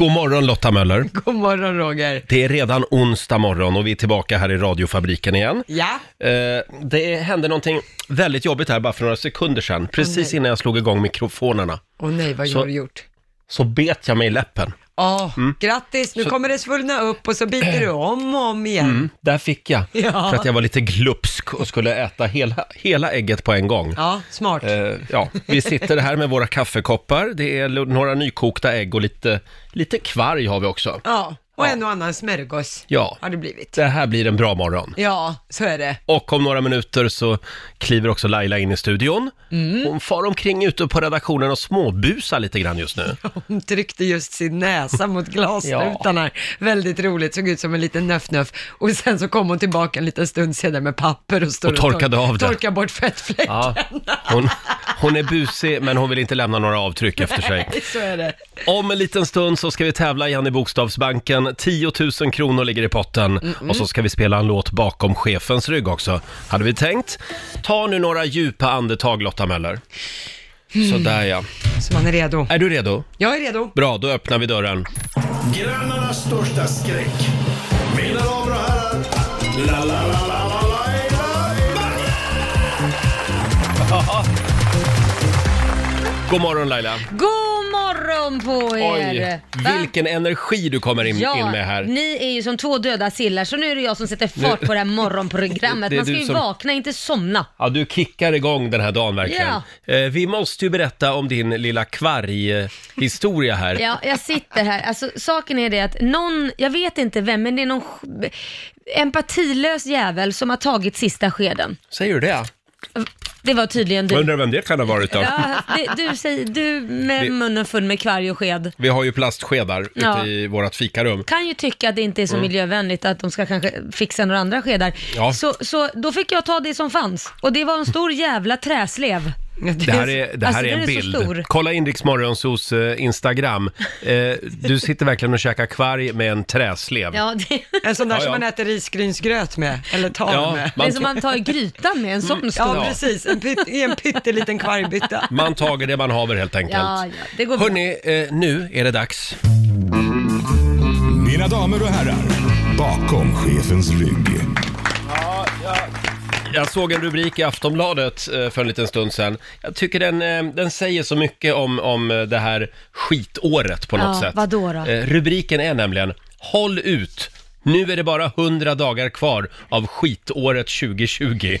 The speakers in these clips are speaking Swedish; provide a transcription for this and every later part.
God morgon Lotta Möller. God morgon Roger. Det är redan onsdag morgon och vi är tillbaka här i radiofabriken igen. Ja, Eh, det hände någonting väldigt jobbigt här bara för några sekunder sedan. Precis nej. innan jag slog igång mikrofonerna åh nej vad Så- har du gjort? så bet jag mig i läppen. Ja, Mm. grattis, nu kommer det svullna upp och så biter du om och om igen. Mm, där fick jag. Ja. För att jag var lite glupsk och skulle äta hela, hela ägget på en gång. Ja, smart. Eh, ja, vi sitter här med våra kaffekoppar. Det är l- några nykokta ägg och lite, lite kvarg har vi också. Ja, och en och annan smörgås Ja. har det blivit. Det här blir en bra morgon. Ja, så är det. Och om några minuter så kliver också Laila in i studion. Mm. Hon far omkring ute på redaktionen och småbusar lite grann just nu. Hon tryckte just sin näsa mot glasrutan här. Väldigt roligt, såg ut som en liten nöff-nöff. Och sen så kom hon tillbaka en liten stund senare med papper och, stod Och torkade tor- av det. Torkade bort fettfläcken. Ja, hon, hon är busig men hon vill inte lämna några avtryck efter sig. Så är det. Om en liten stund så ska vi tävla igen i Bokstavsbanken. 10 000 kronor ligger i potten och så ska vi spela en låt bakom chefens rygg också, hade vi tänkt. Ta nu några djupa andetag Lotta Möller. Sådär ja. Så man är redo. Är du redo? Jag är redo. Bra, då öppnar vi dörren. Grannarnas största skräck. Mina damer och herrar. La, la, la, la, God morgon Laila. God morgon på er! Oj, vilken energi du kommer in, Ja, in med här. ni är ju som två döda sillar så nu är det jag som sätter fart på det här morgonprogrammet. Det är Man ska du ju som- vakna, inte somna. Ja, du kickar igång den här dagen verkligen. Eh, vi måste ju berätta om din lilla kvarg-historia här. Ja, jag sitter här. Alltså saken är det att någon, jag vet inte vem, men det är någon sj- empatilös jävel som har tagit sista skeden. Säger du det? Det var tydligen du. Undrar vem det kan ha varit då? Ja, det, du, säger, du med Det- munnen full med kvarg och sked. Vi har ju plastskedar Ja. ute i vårt fikarum. kan ju tycka att det inte är så miljövänligt att de ska kanske fixa några andra skedar. Mm. Ja. Så, så då fick jag ta det som fanns. Och det var en stor jävla träslev. Det här är, det här Alltså, är en är så bild. stor. Kolla Inrix Morgonzos eh, Instagram. Eh, du sitter verkligen och käkar kvarg med en träslev. Ja, det, En sån där Ja, som ja. man äter risgrynsgröt med, eller tar Ja, med. det är man, som man tar i grytan med en sån stor. Ja, Ja. precis. En pytt, I en pytteliten kvargbytta. man tager det man haver helt enkelt. Ja, ja, det går bra. Hörni, eh, nu är det dags. Mina damer och herrar, bakom chefens rygg. Jag såg en rubrik i Aftonbladet eh, för en liten stund sedan. Jag tycker den, eh, den säger så mycket om, om eh, det här skitåret på något Ja, sätt. vadå då? Eh, Rubriken är nämligen Håll ut! Nu är det bara 100 dagar kvar av skitåret 2020.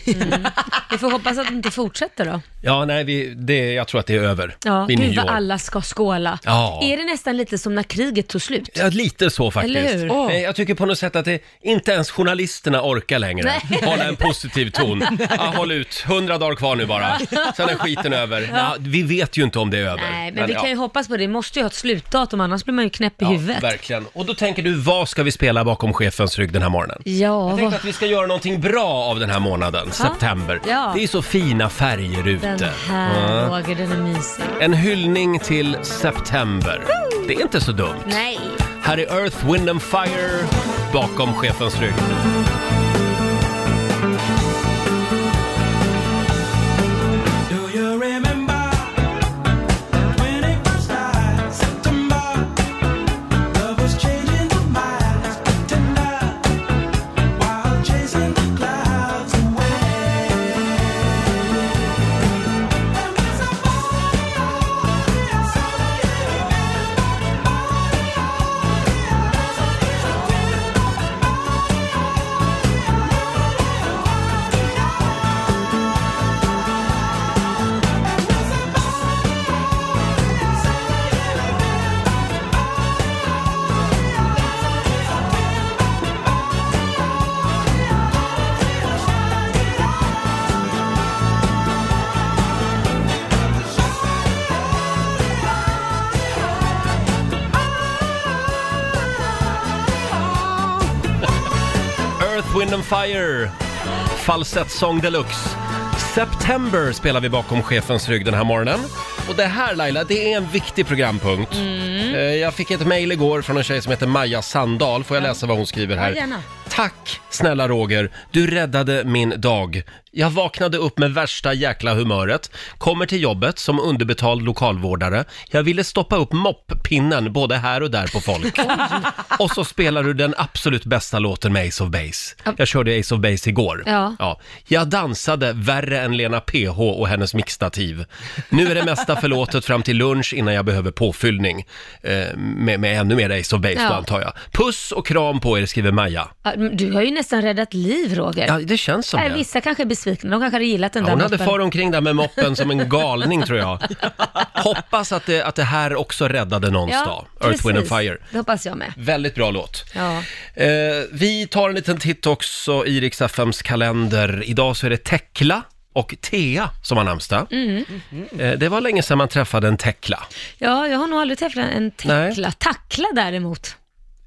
Vi får hoppas att det inte fortsätter då. Ja, nej, vi, det, jag tror att det är över Ja, vid gud nyår. vad alla ska skåla. Ja. Är det nästan lite som när kriget tog slut? Ja, lite så faktiskt. Eller hur? Åh. Eh, Jag tycker på något sätt att det, inte ens journalisterna orkar längre Nej. hålla en positiv ton. Ja, håll ut, 100 dagar kvar nu bara. Sen är skiten över. Ja, vi vet ju inte om det är över. Nej, men vi ja. kan ju hoppas på det. Det måste ju ha ett slutdatum, annars blir man ju knäpp i Ja, huvudet. verkligen. Och då tänker du, vad ska vi spela bakom chefens rygg den här morgonen? Ja, Jag tänkte att vi ska göra någonting bra av den här månaden, september. Ja. Det är så fina färger ute. den här Ja. Roger, den är mysig. En hyllning till september. Det är inte så dumt. Nej. Här är Earth, Wind and Fire bakom chefens rygg. Earth, Wind and Fire. Falsettsång deluxe. September spelar vi bakom chefens rygg den här morgonen. Och det här Laila, det är en viktig programpunkt. Mm. Eh, Jag fick ett mejl igår från en tjej som heter Maja Sandahl. Får jag läsa vad hon skriver Ja, här? gärna. Tack snälla Roger, du räddade min dag. Jag vaknade upp med värsta jäkla humöret, kommer till jobbet som underbetald lokalvårdare. Jag ville stoppa upp mopppinnen både här och där på folk. och så spelar du den absolut bästa låten med Ace of Base. Jag körde Ace of Base igår. Ja. Jag dansade värre än Lena PH och hennes mixtativ. Nu är det mesta förlåtet fram till lunch innan jag behöver påfyllning. Eh, med, med ännu mer Ace of Base då Ja. antar jag. Puss och kram på er, skriver Maja. Ja, Du har ju nästan räddat liv Roger. Ja, det känns som Nej, det. vissa kanske är besvikna, de kanske hade gillat den Ja, där hon hade moppen. far omkring där med moppen som en galning tror jag. Hoppas att det, att det här också räddade någons dag. Earth, Wind and precis. Fire. Det hoppas jag med. Väldigt bra låt. Ja. Eh, vi tar en liten titt också i Rix FMs kalender. Idag så är det Tekla och Thea som har namnsdag. Mm. Eh, det var länge sedan man träffade en Tekla. ja, jag har nog aldrig träffat en Nej. teckla. Tackla däremot.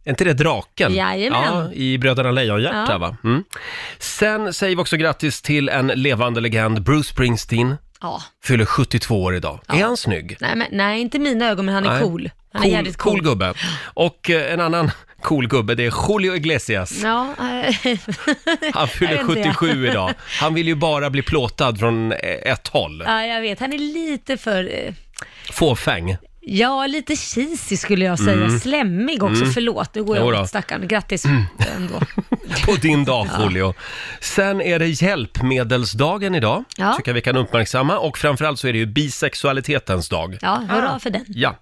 Är inte det draken? Jajamän. Ja, i Bröderna Lejonhjärta Ja. va? Mm. Sen säger vi också grattis till en levande legend, Bruce Springsteen. Ja. Fyller 72 år idag. Är han snygg? Nej, men, nej, inte mina ögon, men han är Nej. cool. Han är jävligt cool cool. gubbe. Och eh, en annan cool gubbe, det är Julio Iglesias. Ja, eh, Han fyller Jag vet inte. 77 idag. Han vill ju bara bli plåtad från eh, ett håll. ja, jag vet. Han är lite för... eh, Fåfäng. Ja, lite cheesy skulle jag säga. Slemmig också, förlåt. Nu går jag Mm. Mm. åt stackarn. Grattis ändå. På din dag, Julio. Sen är det hjälpmedelsdagen idag, Ja. tycker jag vi kan uppmärksamma. Och framförallt så är det ju bisexualitetens dag. Ja, hurra för den. Ja.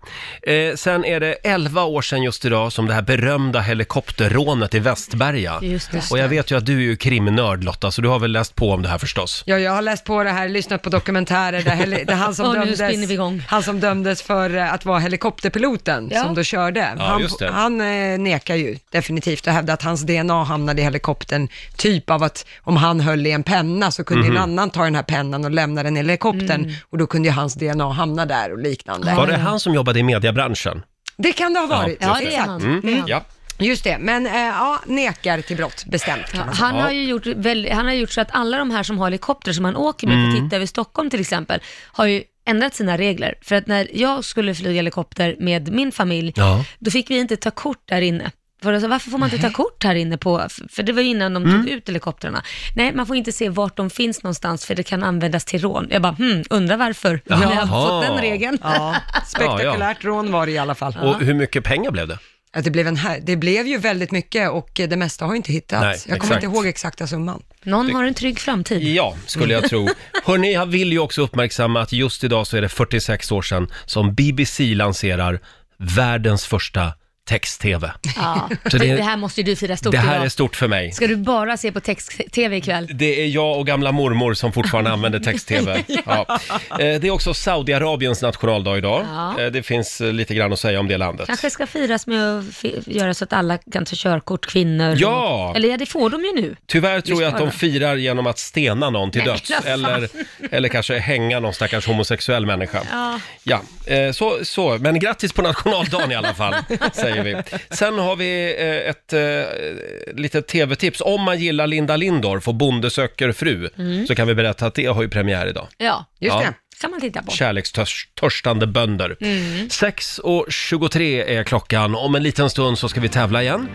Eh, sen är det 11 år sedan just idag som det här berömda helikopterrånet i Västberga. Just det. Och jag vet ju att du är ju krimnörd Lotta, så du har väl läst på om det här förstås? Ja, jag har läst på det här, lyssnat på dokumentärer där, heli- där han, som Och nu dömdes, spinner vi igång. han som dömdes för eh, att vara helikopterpiloten Ja. som då körde. han just det. han eh, nekar ju definitivt och hävdar att hans DNA hamnade i helikoptern, typ av att om han höll i en penna så kunde Mhm. en annan ta den här pennan och lämna den i helikoptern Mm. och då kunde ju hans DNA hamna där och liknande. Var det han som jobbade i mediebranschen? Det kan det ha varit. Ja, det han. Mm. Det är han. Ja. Just det, men eh, ja, nekar till brott, bestämt kan Ja, man säga. han, har ju gjort väl, han har gjort så att alla de här som har helikopter som han åker med Mm. för att titta över Stockholm till exempel, har ju ändrat sina regler. För att när jag skulle flyga helikopter med min familj, Ja. då fick vi inte ta kort där inne. För alltså, varför får man inte ta kort här inne på, för det var ju innan de Mm. tog ut helikoptrarna. Nej, man får inte se vart de finns någonstans för det kan användas till rån. Jag bara, hmm, undrar varför. Jaha. Jag har fått den regeln. Ja, spektakulärt rån var det i alla fall. Och hur mycket pengar blev det? Att det, blev en här, det blev ju väldigt mycket och det mesta har inte hittats. Nej, jag kommer exakt. inte ihåg exakta summan. Någon har en trygg framtid. Ja, skulle jag tro. Hörni, jag vill ju också uppmärksamma att just idag så är det 46 år sedan som BBC lanserar världens första text-tv. Ja. Så det- det, här måste ju du fira stort Det här idag. är stort för mig. Ska du bara se på text-tv ikväll? Det är jag och gamla mormor som fortfarande använder text-tv. Ja. Eh, Det är också Saudiarabiens nationaldag idag. Ja. Eh, Det finns eh, lite grann att säga om det landet. Kanske ska firas med att fi- göra så att alla kan ta körkort, kvinnor. Ja! Eller ja, det får de ju nu. Tyvärr tror jag att de firar genom att stena någon till Nej, döds. men vad fan. Eller, eller kanske hänga någon stackars homosexuell människa. Ja. Ja, eh, så, så. Men grattis på nationaldagen i alla fall, säger vi. Sen har vi eh, ett eh, litet tv-tips. Om man gillar Linda Lindorff och Bonde söker fru, så kan vi berätta att det har ju premiär idag. Ja, Just Ja. det. kan man titta på. Kärlekstörstande bönder. 6.23 är klockan. Om en liten stund så ska vi tävla igen.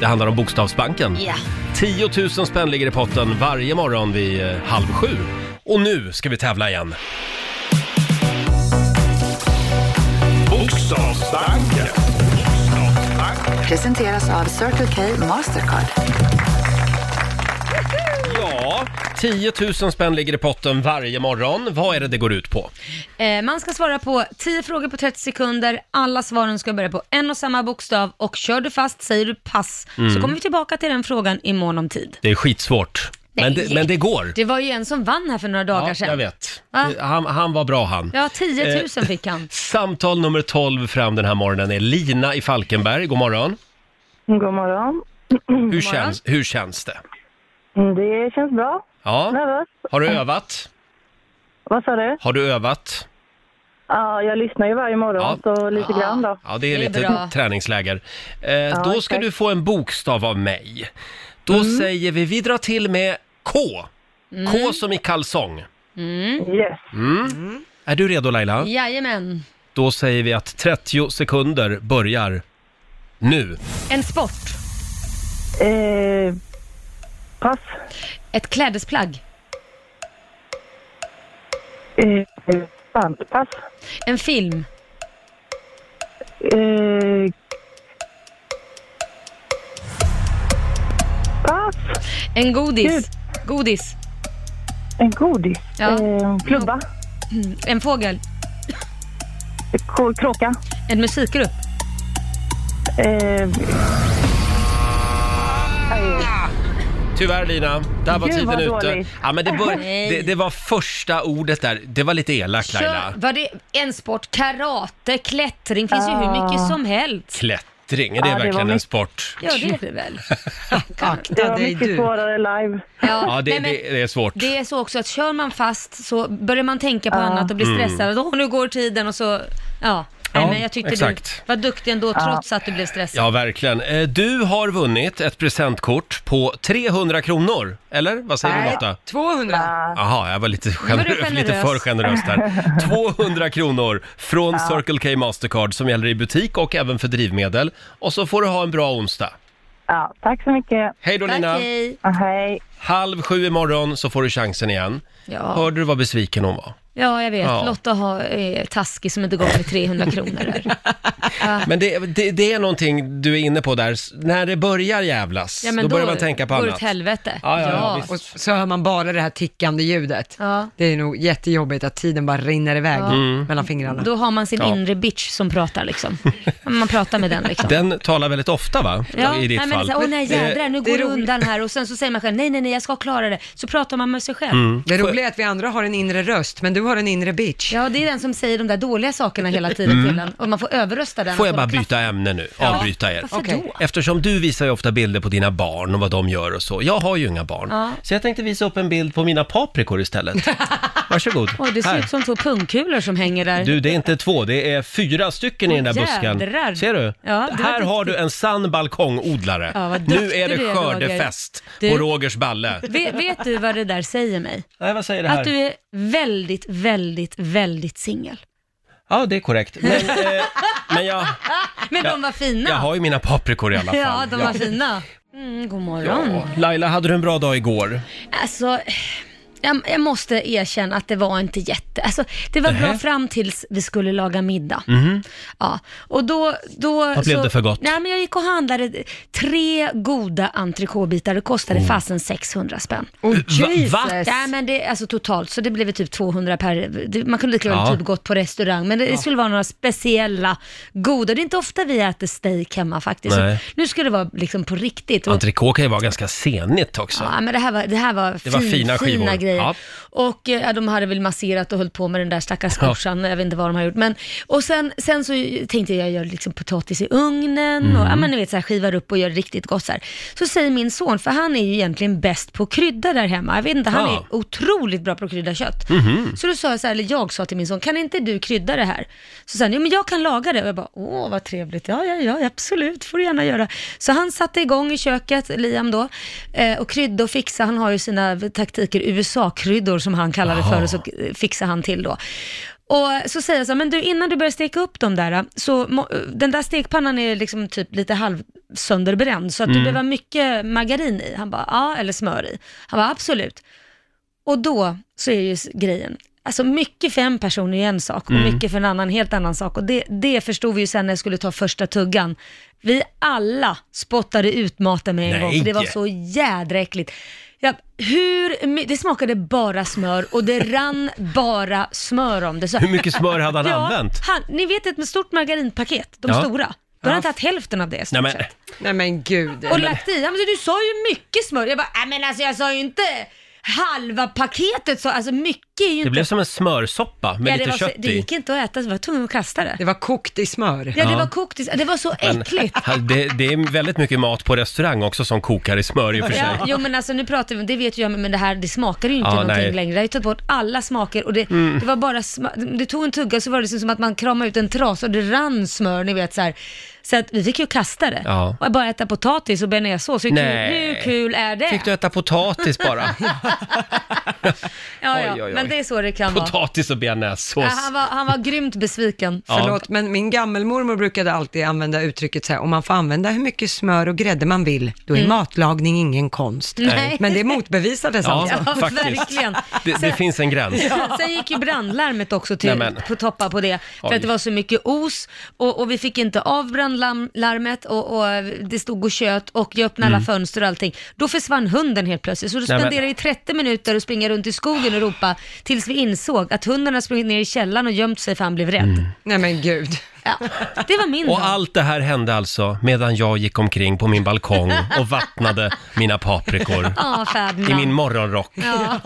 Det handlar om Bokstavsbanken. Ja. 10 000 spänn ligger i potten varje morgon vid eh, halv sju. Och nu ska vi tävla igen. Bokstavsbanken. Presenteras av Circle K Mastercard. Ja, 10 000 spänn ligger i potten varje morgon. Vad är det det går ut på? Eh, man ska svara på 10 frågor på 30 sekunder. Alla svaren ska börja på en och samma bokstav och kör du fast, säger du pass, Mm. så kommer vi tillbaka till den frågan i mån om tid. Det är skitsvårt. Men det, men det går. Det var ju en som vann här för några dagar Ja, sedan. jag vet. Va? Han, han var bra han. Ja, 10 000 Eh, fick han. Samtal nummer 12 fram den här morgonen är Lina i Falkenberg. God morgon. God morgon. Hur, känns, hur känns det? Det känns bra. Ja. Nervös. Har du övat? Vad sa du? Har du övat? Ja, jag lyssnar ju varje morgon, så lite grann då. Ja, det är Det är lite bra. träningsläger. Eh, då ska exakt. du få en bokstav av mig. Då säger vi, vi drar till med K. K som i kalsong. Yes. Är du redo Laila? Jajamän. Då säger vi att 30 sekunder börjar nu. En sport. Eh, pass. Ett klädesplagg. Eh. Pass. En film. Eh, pass. En godis. Gud. Godis. En godis. Ja. Eh, klubba. En fågel. K- kråka. En musikgrupp. Eh, Tyvärr Lina, där var Gud, tiden vad ute. dåligt. Ja, men det, bör, Nej. det, det var första ordet där. Det var lite elakt Laila. Var det en sport? Karate, klättring, finns ju hur mycket som helst. Klättring, är det Ja, det var verkligen en mycket- sport? Ja, det är det väl. det Akta var dig mycket du. svårare live. Ja, det, nej, men det, det är svårt. det är så också att kör man fast så börjar man tänka på annat och blir stressad. Åh, nu går tiden och så, ja. Nej. Ja, men jag tyckte exakt. du var duktig ändå trots att du blev stressad. Ja, verkligen. Eh, Du har vunnit ett presentkort på 300 kronor, eller? Vad säger du Nej, Lotta? 200. Jaha, jag var lite, var du generös. lite för generös där. 200 kronor från Circle K Mastercard som gäller i butik och även för drivmedel. Och så får du ha en bra onsdag. Ja, tack så mycket. Hej då Lina! Okej. Ja, Hej. Halv sju imorgon så får du chansen igen. Ja. Hörde du vad besviken hon var? Ja, jag vet. Ja. Lotta har, är taskig som inte gav mig 300 kronor där. Men det, det, det är någonting du är inne på där. S- När det börjar jävlas, Ja, men då börjar man tänka på går det annat. åt helvete. Ja, ja, ja, visst. Och så hör man bara det här tickande ljudet. Ja. Det är nog jättejobbigt att tiden bara rinner iväg mellan fingrarna. Då har man sin Ja. inre bitch som pratar liksom. Man pratar med den liksom. Den talar väldigt ofta va? Ja, I ditt nej, men fall. så, åh nej jädrar, nu det är går det roligt. undan här och sen så säger man själv, nej nej nej jag ska klara det. Så pratar man med sig själv. Mm. Det roliga är att vi andra har en inre röst, men du har en inre bitch. Ja, det är den som säger de där dåliga sakerna hela tiden till en och man får överrösta den. Mm. Får och jag bara byta ämne nu? Avbryta er. Varför Okej. då? Eftersom du visar ju ofta bilder på dina barn och vad de gör och så. Jag har ju inga barn. Ja. Så jag tänkte visa upp en bild på mina paprikor istället. Varsågod. Oj, det ser Här. ut som två pungkulor som hänger där. Du, det är inte två, det är fyra stycken i den där busken. Jädrar. Ser du? Det var Här har du en sann balkongodlare. Ja, vad nu duktig är det du är, Roger. skördefest Du- på Rogers balle. Vet, vet du vad det där säger mig? Nej, vad säger det här? Att du är väldigt, väldigt, väldigt singel. Ja, det är korrekt. Men, eh, men jag, Men de var fina. jag har ju mina paprikor i alla fall. Ja, de var fina. Mm, god morgon. Ja. Laila, hade du en bra dag igår? Alltså, jag, jag måste erkänna att det var inte jätte... Alltså, det var bra Nähä. Mhm. fram tills vi skulle laga middag. Ja, och då... då Vad blev så, det för gott? Nej, men jag gick och handlade tre goda entrecotebitar. Det kostade Oh. fasen 600 spänn. Oh, Jesus! va? Ja, men det, alltså totalt, så det blev typ 200 per... Det, man kunde lika väl Ja. typ gått på restaurang, men det skulle vara några speciella goda. Det är inte ofta vi äter steak hemma faktiskt. Nej. Så nu skulle det vara liksom på riktigt. Och- Entrecote kan ju vara ganska senigt också. Ja, men det här var, det här var, Det var fin, fina skivor. grejer. Ja. Och eh, ja, de hade väl masserat och höll på med den där stackars korsan, jag vet inte vad de har gjort. Men, och sen, sen så tänkte jag, jag gör liksom potatis i ugnen och Mm. ja, men ni vet, så här, skivar upp och gör riktigt gott så här. Så säger min son, för han är ju egentligen bäst på att krydda där hemma. Jag vet inte, han är otroligt bra på att krydda kött. Så då sa jag så här, eller jag sa till min son, kan inte du krydda det här? Så sa han, ja men jag kan laga det. Och jag bara, åh vad trevligt, ja ja ja absolut, får du gärna göra. Så han satte igång i köket, Liam då, eh, och krydda och fixa. Han har ju sina taktiker, USA-kryddor som han kallar det för, och så fixar han till då. Och så säger jag så här, men du innan du börjar steka upp dem där, så den där stekpannan är liksom typ lite halvsönderbränd, så att du behöver mycket margarin i. Han bara, ja, eller smör i. Han bara, absolut. Och då så är ju grejen, alltså mycket för en person är en sak och mycket för en annan helt annan sak. Och det, det förstod vi ju sen när jag skulle ta första tuggan. Vi alla spottade ut maten med en Nej. gång, för det var så jädra äckligt. Ja, hur, my- det smakade bara smör och det rann bara smör om det. Så, Hur mycket smör hade han ja, använt? Han, ni vet ett stort margarinpaket, de Ja. stora. Då har han tagit hälften av det i Nej, men, sett. Nej men gud. Och lagt i. Ja, men du sa ju mycket smör. Jag bara, nej men alltså jag sa ju inte halva paketet så, alltså mycket är ju det inte... blev som en smörsoppa med ja, det, lite var så, kött det i. gick inte att äta, så jag var tvungen att kasta det. Det var kokt i smör. Ja, det Ja. var kokt, i- det var så Men, äckligt. det, det är väldigt mycket mat på restaurang också som kokar i smör i och för sig. Ja, jo men alltså nu pratar vi, det vet ju jag, men det här det smakar ju inte Ja, någonting nej. längre. Det har ju tagit bort alla smaker och det, Mm. det var bara sma- det tog en tugga så var det liksom som att man kramade ut en trasa och det rann smör, ni vet så här. Så att vi fick ju kasta det. Ja. Och bara äta potatis och bearnaisesås. Hur, kul- Nej. hur kul är det? Fick du äta potatis bara? ja, ja. Oj, oj, oj. Men det är så det kan vara. Potatis och bearnaisesås. Ja, han, var, han var grymt besviken. Ja. Förlåt, men min gammelmormor brukade alltid använda uttrycket så här, om man får använda hur mycket smör och grädde man vill, då är matlagning ingen konst. Mm. Nej. Men det motbevisades Ja, alltså. Ja, faktiskt. verkligen. Det, det finns en gräns. Sen gick ju brandlarmet också till, på toppa på det, för Oj. att det var så mycket os och, och vi fick inte av brandlarmet och, och det stod och tjöt och jag öppnade alla fönster och allting. Då försvann hunden helt plötsligt, så då spenderade vi 30 minuter och springa runt i skogen och ropa tills vi insåg att hunden hade sprungit ner i källaren och gömt sig för han blev rädd. Nej men gud. Ja, det var min Och dag. allt det här hände alltså medan jag gick omkring på min balkong och vattnade mina paprikor Ja, Ferdinand. i min morgonrock. Ja.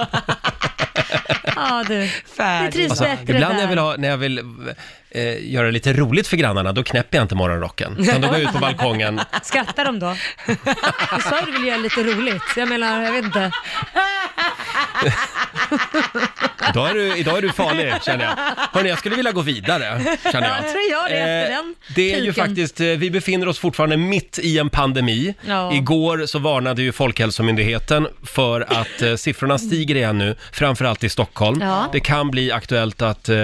ja, du. Det trivs Alltså, bättre ibland när där. jag vill, ha, när jag vill eh, göra lite roligt för grannarna, då knäpper jag inte morgonrocken. Utan då går jag ut på balkongen. Skrattar de då? Du sa ju du ville göra lite roligt. Jag menar, jag vet inte. Idag är du, idag är du farlig, känner jag. Hörni, jag skulle vilja gå vidare, känner jag. Jag tror jag det efter den Det är ju piken. faktiskt, eh, vi befinner oss fortfarande mitt i en pandemi. Ja. Igår så varnade ju Folkhälsomyndigheten för att eh, siffrorna stiger igen nu, framförallt i Stockholm. Ja. Det kan bli aktuellt att eh,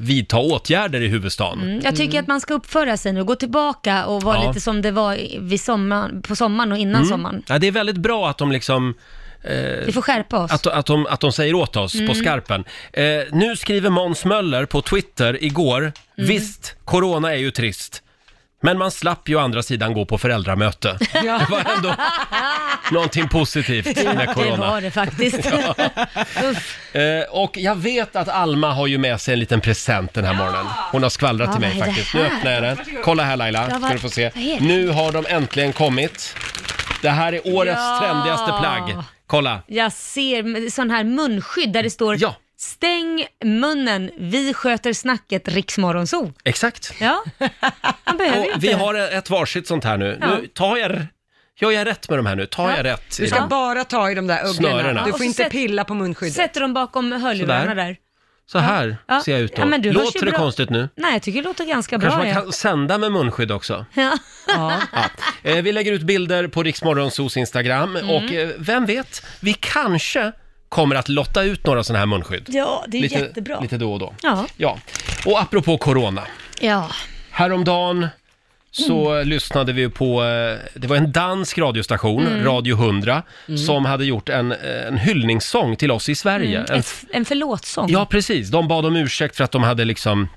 vidta åtgärder i huvudstaden. Mm, Jag tycker att man ska uppföra sig nu, gå tillbaka och vara Ja. lite som det var i- vid sommar, på sommaren och innan sommaren. Ja, det är väldigt bra att de liksom Vi får skärpa oss. Att, att, de, att de säger åt oss Mm. på skarpen. Eh, nu skriver Måns Möller på Twitter igår, Mm. visst, corona är ju trist. Men man slapp ju å andra sidan gå på föräldramöte. Det var ändå någonting positivt med det var det faktiskt. Uff. Eh, och jag vet att Alma har ju med sig en liten present den här morgonen. Hon har skvallrat Ja, till mig vad är det faktiskt. Nu här? öppnar jag den. Kolla här Laila, Ja, vad- ska du få se. vad är det? Nu har de äntligen kommit. Det här är årets Ja. trendigaste plagg. Kolla. Jag ser sån här munskydd där det står Ja. Stäng munnen, vi sköter snacket Riksmorgonzoo. Exakt. Ja, man behöver ju Och inte. vi har ett varsitt sånt här nu. Ja. Nu tar jag... Gör jag rätt med de här nu? Tar Ja. jag rätt? Du ska dem? bara ta i de där ugglorna. Snörena. Du Och får så inte sätt- pilla på munskyddet. Sätter dem bakom hörlurarna Sådär. där. Så här Ja. ser jag ut då. Ja, men du hörs Låter det bra. konstigt nu? Nej, jag tycker det låter ganska Kanske bra. man Ja. kan sända med munskydd också? Ja. Ja. Ja. Eh, vi lägger ut bilder på Riksmorgonsos Instagram Mm. och eh, vem vet, vi kanske kommer att lotta ut några sådana här munskydd. ja, det är lite, jättebra. Lite då och då. Ja. ja. Och apropå corona. ja. Häromdagen så Mm. lyssnade vi på, eh, det var en dansk radiostation, Mm. Radio 100, som hade gjort en, en hyllningssång till oss i Sverige. En, Mm. Ett, en förlåtsång. ja, precis. De bad om ursäkt för att de hade liksom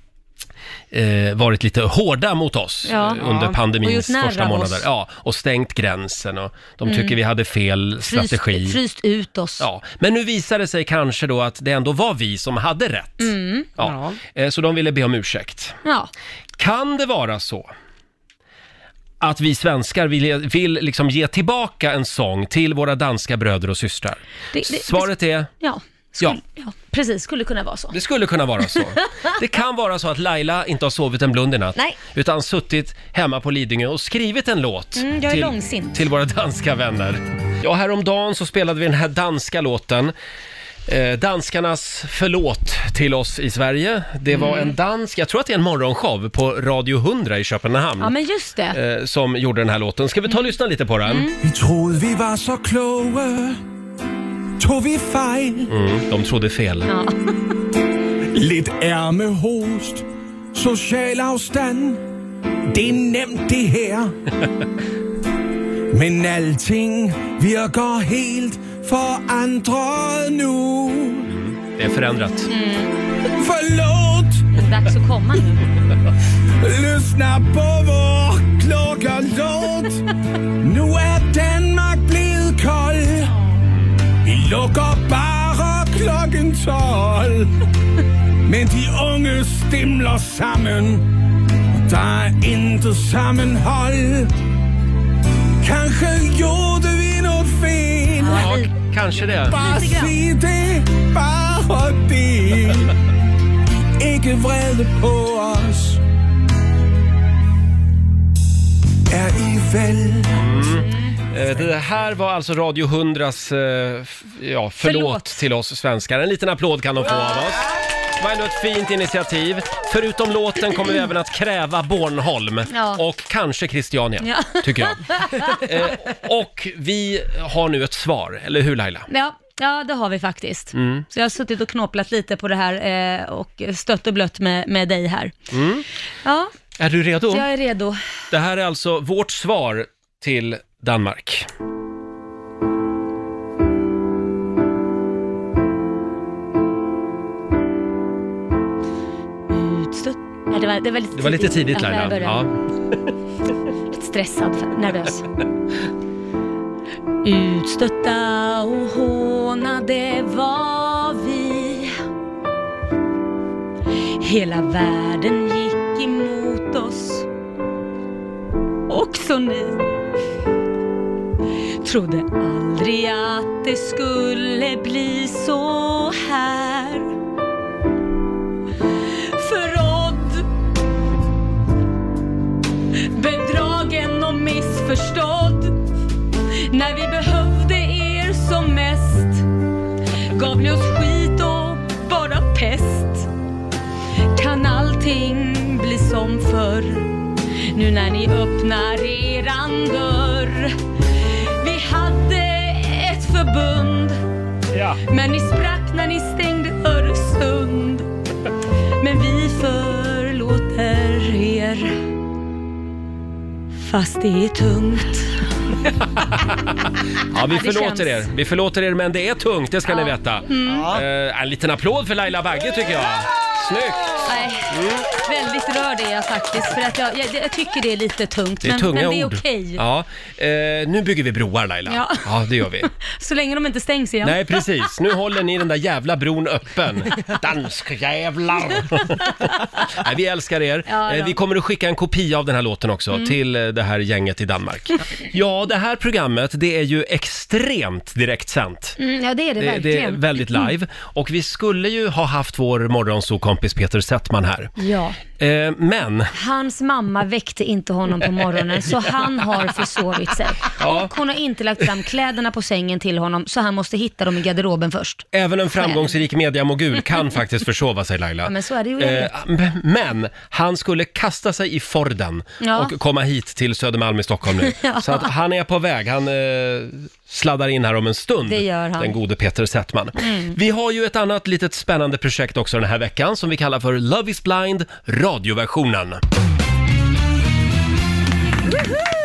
eh, varit lite hårda mot oss Ja. eh, under Ja. Och pandemins narr första av månader. oss. Mm. Ja, och stängt gränsen och de tycker vi hade fel strategi. Fryst ut oss. Ja, men nu visade det sig kanske då att det ändå var vi som hade rätt. Mm. Ja. Eh, Så de ville be om ursäkt. Ja. Kan det vara så att vi svenskar vill, vill liksom ge tillbaka en sång till våra danska bröder och systrar? Det- det- Svaret är, Ja. Skulle, ja. Precis, skulle kunna vara så. det skulle kunna vara så. Det kan vara så att Laila inte har sovit en blund i natt, Nej. utan suttit hemma på Lidingö och skrivit en låt Mm, jag är till, långsint. till våra danska vänner. Ja, häromdagen så spelade vi den här danska låten. Eh, danskarnas förlåt till oss i Sverige. Det var Mm. en dansk, jag tror att det är en morgonshow på Radio 100 i Köpenhamn. Ja, men just det. eh, som gjorde den här låten. Ska vi ta och lyssna lite på den? Mm. Vi troede, vi var så kloge. Tog vi fejl? Mm, de trodde fel. Ja. Lidt ærmehost. Social afstand. Det er nemt det her. Men alting virker helt forandret nu. Det är förändrat. Förlåt, Det är dags att komma nu. lyssna på vår klokkerlåt. Nu er lukker bare klokken 12. Men de unge stimler sammen. Og der er intet sammenhold. Kanske gjorde vi något fel. Ja, kanske det. Bare sig det, bare det. Ikke vrede på os. Er I vel? Eh, Det här var alltså Radio 100s eh, f- ja, förlåt, Förlåt. till oss svenskar. En liten applåd kan de få av oss. Det var ändå ett fint initiativ. Förutom låten kommer vi även att kräva Bornholm Ja. och kanske Christiania, Ja. tycker jag. Eh, och vi har nu ett svar, eller hur Laila? Ja, ja, det har vi faktiskt. Mm. Så jag har suttit och knåplat lite på det här eh, och stött och blött med, med dig här. Mm. Ja, Är du redo? så jag är redo. Det här är alltså vårt svar till Danmark. Det, var, det var lite Det var lite tidigt Laila. Ja. Lite stressad, nervös. Utstötta och hånade var vi. Hela världen gick emot oss. Också ni. Trodde aldrig att det skulle bli så här. Förrådd Bedragen och missförstådd. När vi behövde er som mest Gav ni oss skit och bara pest. Kan allting bli som förr? Nu när ni öppnar eran dörr. Förbund Men ni sprack när ni stängde Öresund Men vi förlåter er Fast det är tungt Ja, vi Ja, det förlåter känns. er. Vi förlåter er, men det är tungt, det ska ni veta. Mm. Eh, en liten applåd för Laila Bagge tycker jag. Snyggt! Nej, väldigt rörd är jag faktiskt för att jag, jag, jag tycker det är lite tungt Det är men, tunga men det är ord. okej. Ja, eh, nu bygger vi broar Laila. Ja. ja det gör vi. Så länge de inte stängs igen. Nej, precis. Nu håller ni den där jävla bron öppen. Danskjävlar! Nej, vi älskar er. Ja, Eh. Vi kommer att skicka en kopia av den här låten också Mm. till eh, det här gänget i Danmark. Ja, det här programmet, det är ju extremt direktsänt. Mm, ja, det är det, Det, det är verkligen. väldigt live. Och vi skulle ju ha haft vår morgonsokompis Peter Settman här. Ja, Eh, men, hans mamma väckte inte honom på morgonen så han har försovit sig. Ja. Och hon har inte lagt fram kläderna på sängen till honom så han måste hitta dem i garderoben först. även en framgångsrik mediamogul kan faktiskt försova sig Laila. Ja, men så är det ju Eh, men han skulle kasta sig i Forden Ja. och komma hit till Södermalm i Stockholm nu. Ja. Så att han är på väg. Han eh, sladdar in här om en stund. Det gör han. Den gode Peter Settman. Mm. Vi har ju ett annat litet spännande projekt också den här veckan som vi kallar för Love is blind radioversionen. Ja,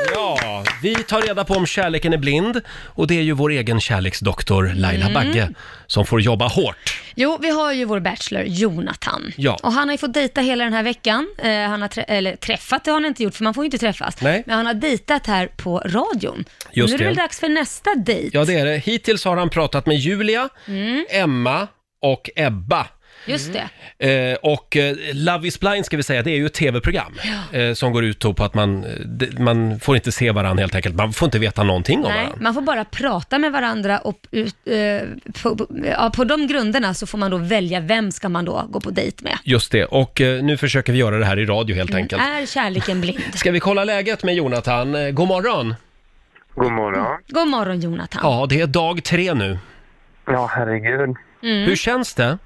vi tar reda på om kärleken är blind och det är ju vår egen kärleksdoktor Laila Mm. Bagge som får jobba hårt. Jo, vi har ju vår bachelor Jonathan. Ja. Och han har ju fått dejta hela den här veckan. Eh, han har trä- eller träffat, det har han inte gjort för man får ju inte träffas. Nej. Men han har dejtat här på radion. Just nu är det det. väl dags för nästa dejt. Ja, det är det. Hittills har han pratat med Julia, Mm. Emma och Ebba. Just det. Eh, och eh, Love is blind ska vi säga, det är ju ett tv-program eh, som går ut då på att man, eh, det, man får inte se varandra helt enkelt. Man får inte veta någonting om Nej, varandra. man får bara prata med varandra och ut, eh, på, på, ja, på de grunderna så får man då välja vem ska man då gå på dejt med. Just det, och eh, nu försöker vi göra det här i radio helt enkelt. Är kärleken blind? Ska vi kolla läget med Jonathan? Eh, God morgon! God morgon. God morgon Jonathan. Ja, det är dag tre nu. Ja, herregud. Mm. Hur känns det?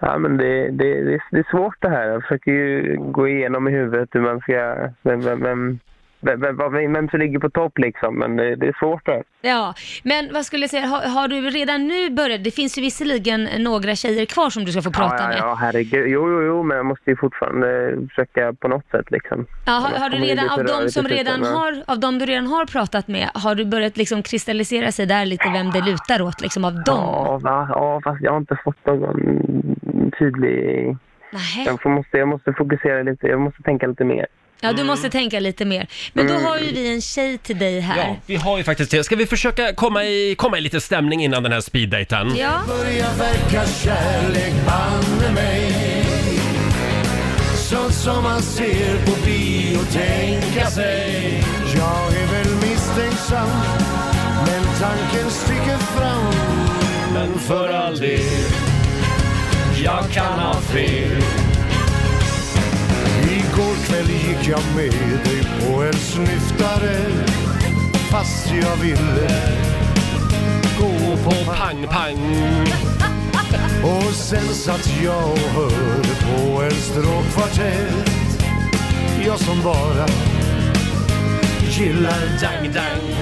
Ja, men det, det, det, det är svårt det här. Jag försöker ju gå igenom i huvudet hur man ska... Vem, vem, vem, vem, vem, som ligger på topp liksom. Men det, det är svårt det här. Ja, men vad skulle jag säga, har, har du redan nu börjat, det finns ju visserligen några tjejer kvar som du ska få prata ja, ja, med. ja, herregud. Jo, jo, jo, men jag måste ju fortfarande försöka på något sätt liksom. Ja, har, har du redan, av de som redan slutändan. har, av de du redan har pratat med, har du börjat liksom kristallisera sig där lite vem det lutar åt liksom av dem? Ja, va? ja, fast jag har inte fått någon tydlig... Nähä. Jag måste, jag måste fokusera lite, jag måste tänka lite mer. Ja, du måste tänka lite mer. Men då Mm. har ju vi en tjej till dig här. Ja, vi har ju faktiskt det. Ska vi försöka komma i, komma i lite stämning innan den här speeddaten? Ja. Börjar verka kärlek banne mig Sånt som man ser på bio tänka sig Jag är väl misstänksam Men tanken sticker fram Men för all del jag kan ha fel. Igår kväll gick jag med dig på en snyftare Fast jag ville gå på pang-pang Och sen satt jag och hörde på en stråkkvartett. Jag som bara gillar dang dang.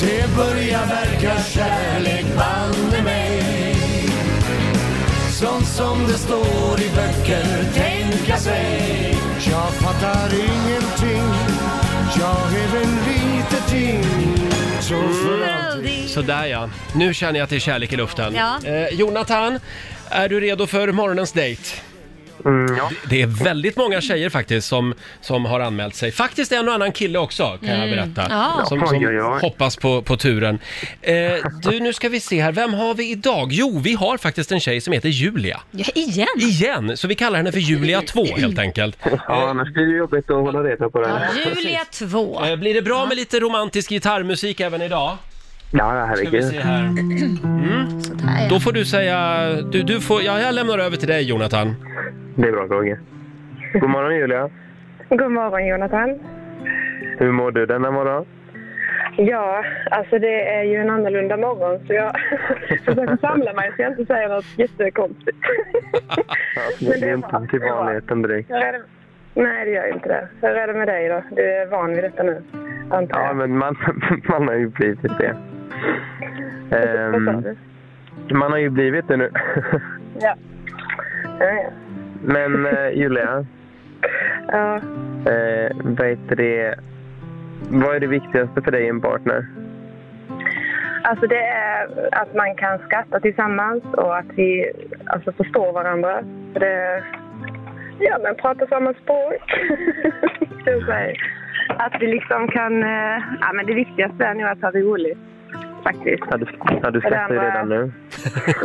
Det börjar verka kärlek banne Sånt som det står i böcker. Tänka sig. Jag fattar ingenting. Jag är väl lite ting. Så för alltid. Sådär ja, nu känner jag är kärlek i luften. Ja. Eh, Jonathan, är du redo för morgonens dejt? Mm, ja. Det är väldigt många tjejer faktiskt som, som har anmält sig. Faktiskt en och annan kille också kan jag berätta. Mm. Ja. Som, som Oj, oj, oj. hoppas på, på turen. Eh, du, nu ska vi se här. Vem har vi idag? Jo, vi har faktiskt en tjej som heter Julia. Ja, igen? Igen! Så vi kallar henne för Julia 2 helt enkelt. ja, annars blir det jobbigt att hålla reda på det. Julia 2. Eh, blir det bra med lite romantisk gitarrmusik även idag? Ja, Ska vi se herregud. Sådär, Då får du säga... Du, du får, ja, jag lämnar över till dig Jonathan. Det är bra, Roger. God morgon, Julia. God morgon Jonathan. Hur mår du denna morgon? Ja, alltså det är ju en annorlunda morgon så jag försöker samla mig så jag inte säger något jättekonstigt. Det är inte till vanligheten direkt. Nej, det gör inte det. Hur är det med dig då? Du är van vid detta nu, antar Ja, jag. men man, man har ju blivit det. Du? man har ju blivit det nu. Ja. Men eh, Julia, ja. eh, vad heter det? Vad är det viktigaste för dig i en partner? Alltså det är att man kan skratta tillsammans och att vi alltså, förstår varandra. För det, ja, men pratar samma språk. Att vi liksom kan... eh, Ja, men det viktigaste är nog att ha roligt, faktiskt. Har du, har du sett dig redan nu?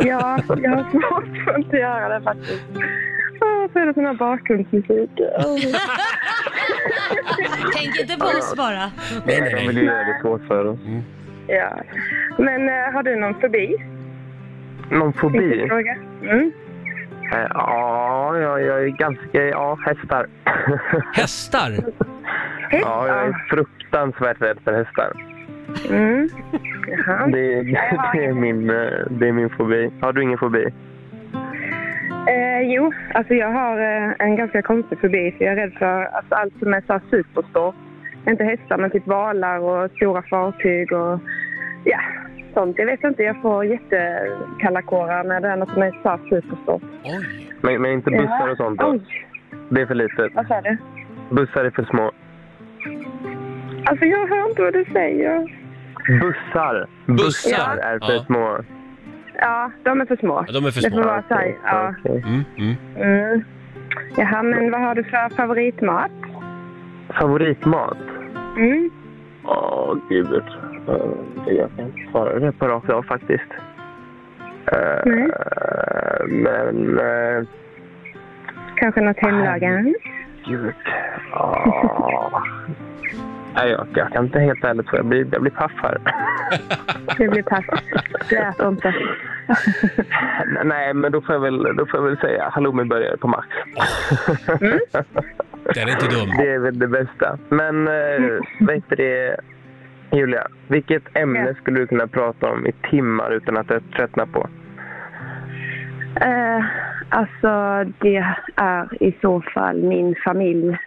Ja, jag har svårt för att inte göra det faktiskt. Så är det sån här bakgrundsmusik. Tänk inte på oss bara. Nej, nej, Jag vill ju göra det svårt för oss. Ja. Men eh, har du någon fobi? Någon fobi? Fråga. Mm. Eh, Ja, jag, jag är ganska... Ja, hästar. Hästar? Ja, jag är fruktansvärt rädd för hästar. Mm. Jaha. Det, det, är min, eh, det är min fobi. Har du ingen fobi? Eh, jo, alltså jag har eh, en ganska konstig fobi. För jag är rädd för alltså, allt som är så här superstort. Inte hästar, men typ valar och stora fartyg och ja, sånt. Jag vet inte, jag får jättekalla kårar när det är något som är så här superstort. Men, men inte bussar och sånt då? Oj, Det är för litet. vad sa du? Bussar är för små. Alltså jag hör inte vad du säger. Bussar! Bussar? är för Ja. små. Ja, de är för små. Ja, de är för Det små. får vara så här, ja. Okej. Mm, mm. Mm. Jaha, men vad har du för favoritmat? Favoritmat? Mm. Åh, gud. Eh, Jag kan inte svara det på rakt av faktiskt. Eh, Nej. Men... eh, Kanske något hemlagat? Gud. Ah. Nej, jag, jag kan inte helt ärligt säga. Jag blir, jag blir paff här. Det blir pass. Det äter inte. Nej, men då får jag väl, då får jag väl säga halloumiburgare på Max. Den är inte dum. Det är väl det bästa. Men äh, vad heter det, Julia? Vilket ämne skulle du kunna prata om i timmar utan att jag tröttnar på? Eh, alltså, det är i så fall min familj,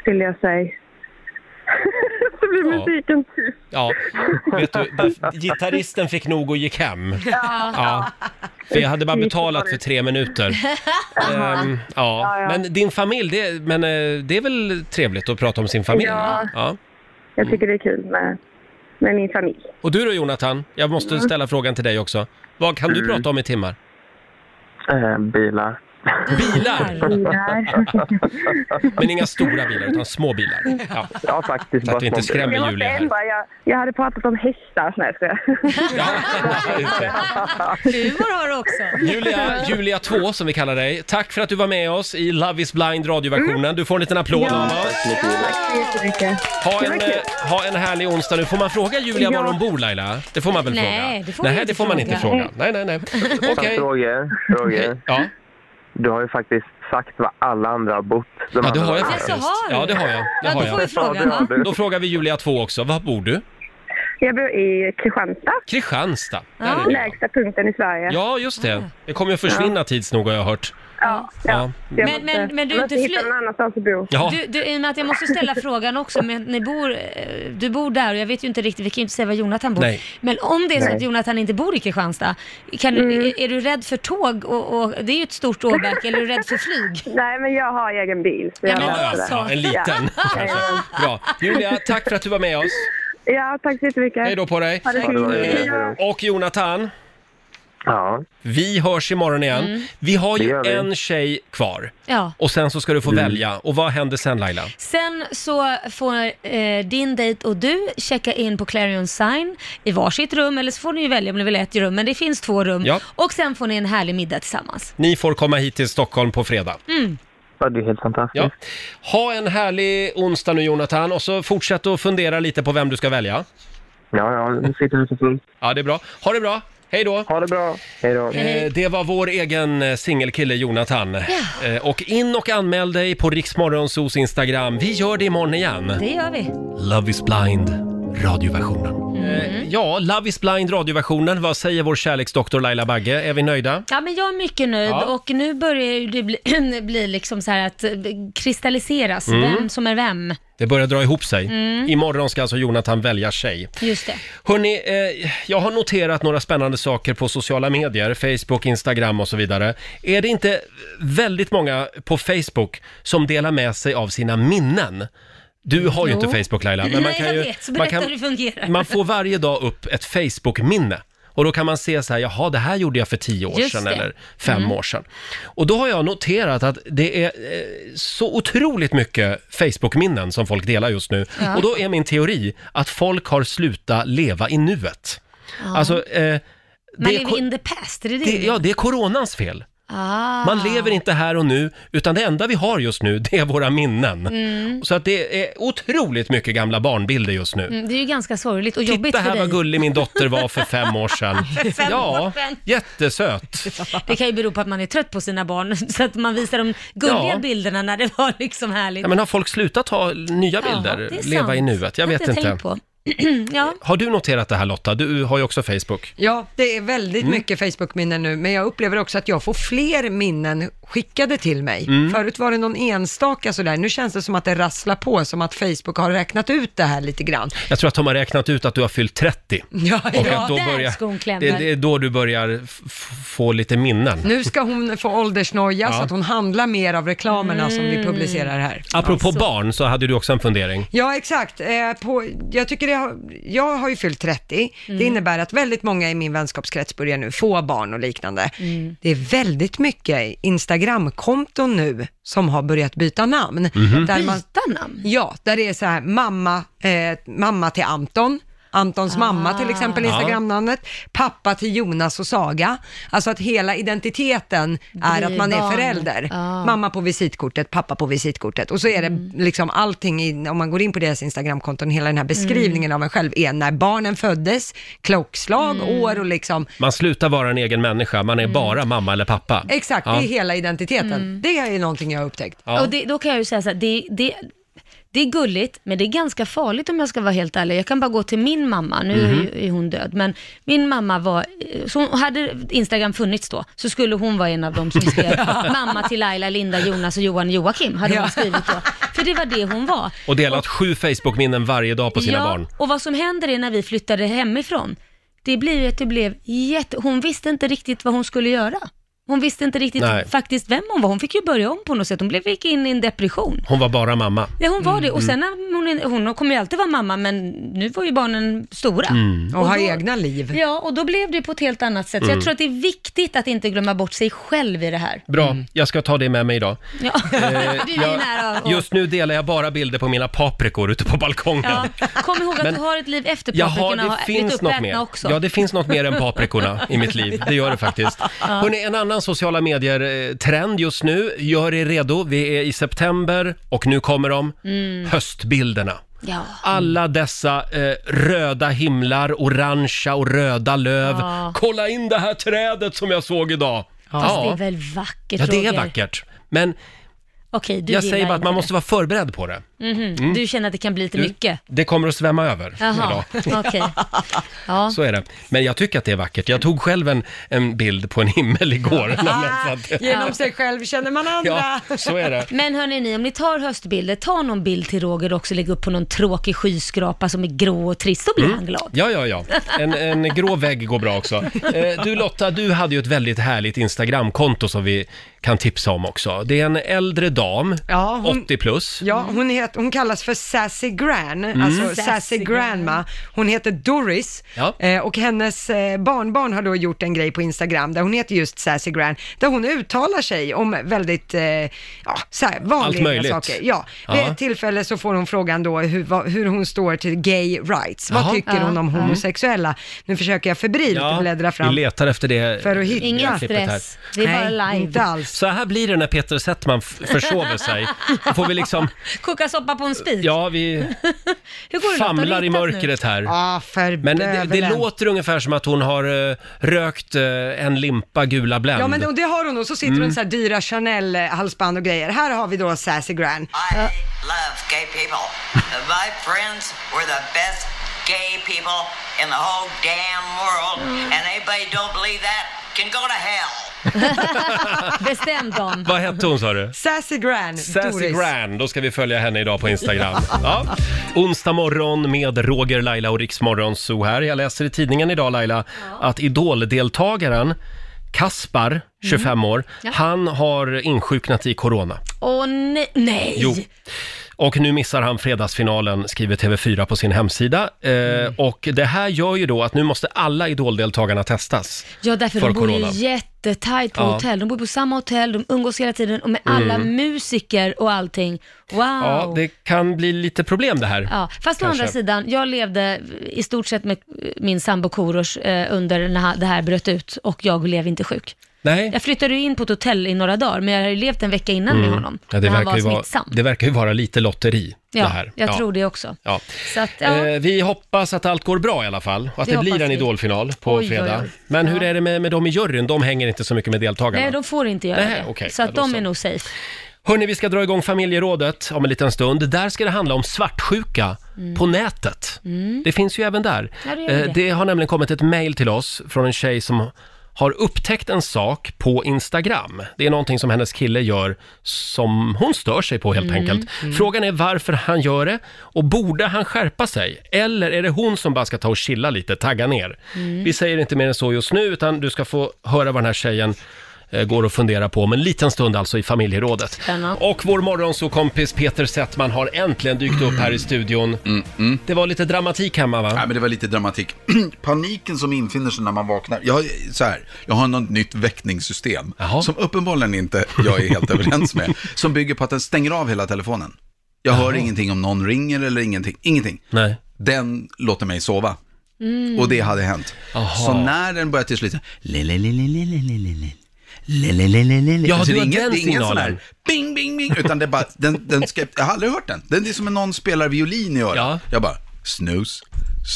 skulle jag säga. Blir Ja. musiken tyst. Ja, vet du, där- gitarristen fick nog och gick hem. Ja. För jag hade bara betalat för tre minuter. Ehm, ja. Men din familj, det, men, eh, det är väl trevligt att prata om sin familj? Ja. Ja. Jag tycker det är kul med, med min familj. Och du då Jonathan? Jag måste ställa frågan till dig också. Vad kan du prata om i timmar? Eh, bilar. Bilar! Bilar. Men inga stora bilar, utan små bilar. Ja. Ja, faktiskt. Så att vi inte skrämmer Julia här. ändra. Jag, jag hade pratat om hästar. Nej, jag. Ja, just det. Humor har du också. Julia, Julia 2 som vi kallar dig. Tack för att du var med oss i Love is blind radioversionen. Du får en liten applåd av oss. Tack så jättemycket. Ha en, eh, ha en härlig onsdag nu. Får man fråga Julia var Ja. hon bor Laila? Det får man väl Nej, fråga? det får man nej, inte det får man inte fråga. fråga. Nej, nej, nej. Okej. Roger, Roger, Ja. Du har ju faktiskt sagt vad alla andra har bott. De ja, det andra har jag har- Jaså, faktiskt. har du? Ja, det har jag. Det Ja, har då får vi jag. fråga. Ja, Ja. du. Då frågar vi Julia 2 också. Var bor du? Jag bor i Kristianstad, Kristianstad. Där Ja. är det. lägsta punkten i Sverige. Ja, just det. Det kommer att försvinna tids nog har jag hört. Ja, Ja. Men- måste, men- men du är inte någon annanstans att bo. Ja, Du, du, i och med att jag måste ställa frågan också, men ni bor, eh, du bor där och jag vet ju inte riktigt, vi kan ju inte säga var Jonathan bor. Nej. Men om det är så att Nej. Jonathan inte bor i Kristianstad, kan, Mm. är, är du rädd för tåg? Och, och, det är ju ett stort åbäke, eller är du rädd för flyg? Nej, men jag har egen bil. Så Ja, jag men alltså. ja, en liten kanske. Bra. Julia, tack för att du var med oss. Ja, tack så jättemycket. Hej då på dig. Ha det Ha det bra, fint. Och Jonathan, Ja, vi hörs imorgon igen. Mm. Vi har Det ju gör vi. en tjej kvar. Ja. Och sen så ska du få Mm. välja. Och vad händer sen Laila? Sen så får eh, din dejt och du checka in på Clarion Sign i varsitt rum, eller så får ni ju välja om ni vill ha ett rum, men det finns två rum. Ja. Och sen får ni en härlig middag tillsammans. Ni får komma hit till Stockholm på fredag. ja det är helt fantastiskt. Ja. Ha en härlig onsdag nu Jonathan och så fortsätt att fundera lite på vem du ska välja. Ja, ja, nu sitter vi för fullt. Ja, det är bra. Ha det bra. Hej då. Ha det bra. Hej då. Eh, det var vår egen eh, singelkille Jonathan. Eh, och in och anmäl dig på Riksmorgonsos Instagram. Vi gör det imorgon igen. Det gör vi. Love is blind, radioversionen. Eh, ja, Love is blind, radioversionen. Vad säger vår kärleksdoktor Laila Bagge? Är vi nöjda? Ja, men jag är mycket nöjd Ja. och nu börjar ju det bli, bli liksom så här att eh, kristalliseras, Mm. vem som är vem. Det börjar dra ihop sig. Imorgon ska alltså Jonathan välja tjej. Just det. Hörni, eh, jag har noterat några spännande saker på sociala medier, Facebook, Instagram och så vidare. Är det inte väldigt många på Facebook som delar med sig av sina minnen? Du har ju Jo. inte Facebook Laila, men man Nej, kan jag ju... vet. Så man, berätta hur det fungerar. man får varje dag upp ett Facebook-minne. Och då kan man se så här, jaha, det här gjorde jag för tio år Just sedan det. eller fem år sedan. Och då har jag noterat att det är eh, så otroligt mycket Facebook-minnen som folk delar just nu. Ja. Och då är min teori att folk har slutat leva i nuet. Alltså, eh, Man det, är, lever ko- in the past, är det det? det, ja, det är coronans fel. Ah. Man lever inte här och nu, utan det enda vi har just nu, det är våra minnen. Mm. Så att det är otroligt mycket gamla barnbilder just nu. Mm, Det är ju ganska sorgligt och jobbigt Titta för här dig. vad gullig min dotter var för fem år sedan. fem ja, år sedan. jättesöt. Det kan ju bero på att man är trött på sina barn, så att man visar de gulliga Ja. bilderna när det var liksom härligt. Ja, men har folk slutat ta nya Ja, bilder, är leva i nuet? Jag vet inte. på. ja. Har du noterat det här Lotta? Du har ju också Facebook. Ja, det är väldigt Mm. mycket Facebook-minnen nu, men jag upplever också att jag får fler minnen skickade till mig. Mm. Förut var det någon enstaka sådär, nu känns det som att det rasslar på, som att Facebook har räknat ut det här lite grann. Jag tror att de har räknat ut att du har fyllt 30. Ja, Och ja. att då där börjar, klämmer. det, det är då du börjar f- få lite minnen. Nu ska hon få åldersnoja Ja. så att hon handlar mer av reklamerna som Mm. vi publicerar här. Apropå Alltså. barn så hade du också en fundering. Ja, exakt. Eh, på, jag, tycker det har, jag har ju fyllt 30. Mm. Det innebär att väldigt många i min vänskapskrets börjar nu få barn och liknande. Mm. Det är väldigt mycket Instagramkonton nu som har börjat byta namn. Mhm. Där man, Byta namn? ja, där det är så här, mamma, eh, mamma till Anton. Antons mamma till exempel, Ja. Instagramnamnet. Pappa till Jonas och Saga. Alltså att hela identiteten är att man är barn. förälder. Ja. Mamma på visitkortet, pappa på visitkortet. Och så är det liksom allting, i, om man går in på deras Instagramkonton, hela den här beskrivningen av en själv är när barnen föddes, klockslag, år och liksom, Man slutar vara en egen människa, man är Mm. bara mamma eller pappa. exakt, Ja. det är hela identiteten. Det är någonting jag har upptäckt. Ja. Och det, då kan jag ju säga så här, det, det, det är gulligt, men det är ganska farligt om jag ska vara helt ärlig. Jag kan bara gå till min mamma, nu är, Mhm. är hon död, men min mamma var, så hon, hade Instagram funnits då, så skulle hon vara en av dem som skrev mamma till Laila, Linda, Jonas och Johan Joakim, hade hon skrivit då. För det var det hon var. Och delat sju Facebook-minnen varje dag på sina ja, barn. och vad som händer är när vi flyttade hemifrån, det ju att det blev jätte... Hon visste inte riktigt vad hon skulle göra. Hon visste inte riktigt Nej. faktiskt vem hon var. Hon fick ju börja om på något sätt. Hon blev, gick in i en depression. Hon var bara mamma. Ja, hon var Mm, det. Och sen när hon, hon kommer ju alltid vara mamma, men nu var ju barnen stora. Mm. Och, ha då- egna liv. Ja, och då blev det på ett helt annat sätt. Så jag tror att det är viktigt att inte glömma bort sig själv i det här. Bra, jag ska ta det med mig idag. Ja. du är jag- nära. Just nu delar jag bara bilder på mina paprikor ute på balkongen. ja. Kom ihåg att Men- du har ett liv efter Jaha, paprikorna det och blivit finns något uppätna mer. också. Ja, det finns något mer än paprikorna i mitt liv. Det gör det faktiskt. Hörrni, en annan sociala medier-trend just nu. Gör er redo. Vi är i september och nu kommer de. Höstbilderna. Ja. Alla dessa eh, röda himlar, orangea och röda löv. Ja. Kolla in det här trädet som jag såg idag. Fast det är väl vackert, Ja, det är Roger? vackert. Men Okej, du Jag gillar säger bara att inte man det. måste vara förberedd på det. Mhm. Du känner att det kan bli lite Du, mycket? Det kommer att svämma över Jaha, idag. okej. Ja. Så är det. Men jag tycker att det är vackert. Jag tog själv en, en bild på en himmel igår. nämligen, så att- Genom sig själv känner man andra. Ja, så är det. Men hörni ni, om ni tar höstbilder, ta någon bild till Roger också, lägg upp på någon tråkig skyskrapa som är grå och trist, så blir han glad. Ja, ja, ja. En, en grå vägg går bra också. Eh, du Lotta, du hade ju ett väldigt härligt Instagramkonto som vi kan tipsa om också. Det är en äldre dam, Ja, hon- 80 plus. Ja, hon, het, hon kallas för Sassy Gran, Mm. alltså Sassy Sassy Gran. Grandma. Hon heter Doris Ja. eh, och hennes eh, barnbarn har då gjort en grej på Instagram där hon heter just Sassy Gran, där hon uttalar sig om väldigt eh, ja, så här, vanliga möjligt. saker. Ja, vid Ja. ett tillfälle så får hon frågan då hur, vad, hur hon står till gay rights. Vad Jaha. tycker hon om homosexuella? Nu försöker jag febrilt Ja, bläddra vi fram. letar efter det För att hitta. Ingen klippet här. stress, det är bara Nej, live. inte alls. Så här blir det när Peter Settman f- försover sig. Då får vi liksom, Koka soppa på en spik. ja vi Hur går det Lotta? Har du famlar i hittat nu? mörkret här. Ja, för Men det, det bövelen. låter ungefär som att hon har eh, rökt eh, en limpa gula Blend. Ja men det, det har hon och så sitter Mm. hon så här dyra Chanel-halsband och grejer. Här har vi då Sassy Gran. I love gay people. My friends were the best gay people in the whole damn world, and anybody don't believe that can go to hell. Bestäm dem. Vad hette hon sa du? Sassy Gran, Sassy Doris. Då ska vi följa henne idag på Instagram. Ja. Onsdag morgon med Roger, Laila och Riksmorgon Zoo här. Jag läser i tidningen idag Laila att Idol-deltagaren Kaspar, 25 år, han har insjuknat i corona. Åh nej. nej. Jo. Och nu missar han fredagsfinalen, skriver TV4 på sin hemsida. Eh, och det här gör ju då att nu måste alla Idol-deltagarna testas. Ja, därför för de bor ju corona. jättetajt på Ja. hotell. De bor på samma hotell, de umgås hela tiden och med alla musiker och allting. Wow! Ja, det kan bli lite problem det här. Ja, fast å Kanske. andra sidan, jag levde i stort sett med min sambo Korosh eh, under när det här bröt ut och jag blev inte sjuk. Nej. Jag flyttade ju in på ett hotell i några dagar, men jag hade levt en vecka innan med honom. Mm. Ja, det, när han verkar var ju vara, smittsam. det verkar ju vara lite lotteri ja, det här. jag Ja. tror det också. Ja. Så att, ja. Eh, vi hoppas att allt går bra i alla fall och att Det det, blir hoppas en vi. idolfinal på Oj, oj, fredag. oj. Men hur är det med, med dem i juryn? De hänger inte så mycket med deltagarna. Nej, de får inte göra Nej, det. okej. Så Ja, att då de så. är nog safe. Hörni, vi ska dra igång familjerådet om en liten stund. Där ska det handla om svartsjuka på nätet. Det finns ju även där. Mm. Ja, det gör Eh, det. det har nämligen kommit ett mejl till oss från en tjej som har upptäckt en sak på Instagram. Det är någonting som hennes kille gör som hon stör sig på helt Mm. enkelt. Frågan är varför han gör det och borde han skärpa sig? Eller är det hon som bara ska ta och chilla lite, tagga ner? Mm. Vi säger inte mer än så just nu utan du ska få höra vad den här tjejen går och fundera på om en liten stund alltså i familjerådet. Spännande. Och vår morgonsåkompis Peter Settman har äntligen dykt upp här i studion. Det var lite dramatik hemma va? Nej, men det var lite dramatik. Paniken som infinner sig när man vaknar. Jag, har- så här, jag har något nytt väckningssystem Jaha. som uppenbarligen inte jag är helt överens med. Som bygger på att den stänger av hela telefonen. Jag hör ingenting om någon ringer eller ingenting. Ingenting. Nej. Den låter mig sova. Och det hade hänt. Aha. Så när den börjar till slut Ja, Alltså, det är den det är ingen sån här bing, bing, bing, utan det är bara, den, den ska, jag har aldrig hört den. Den är som när någon spelar violin i örat. Ja. Jag bara, snus,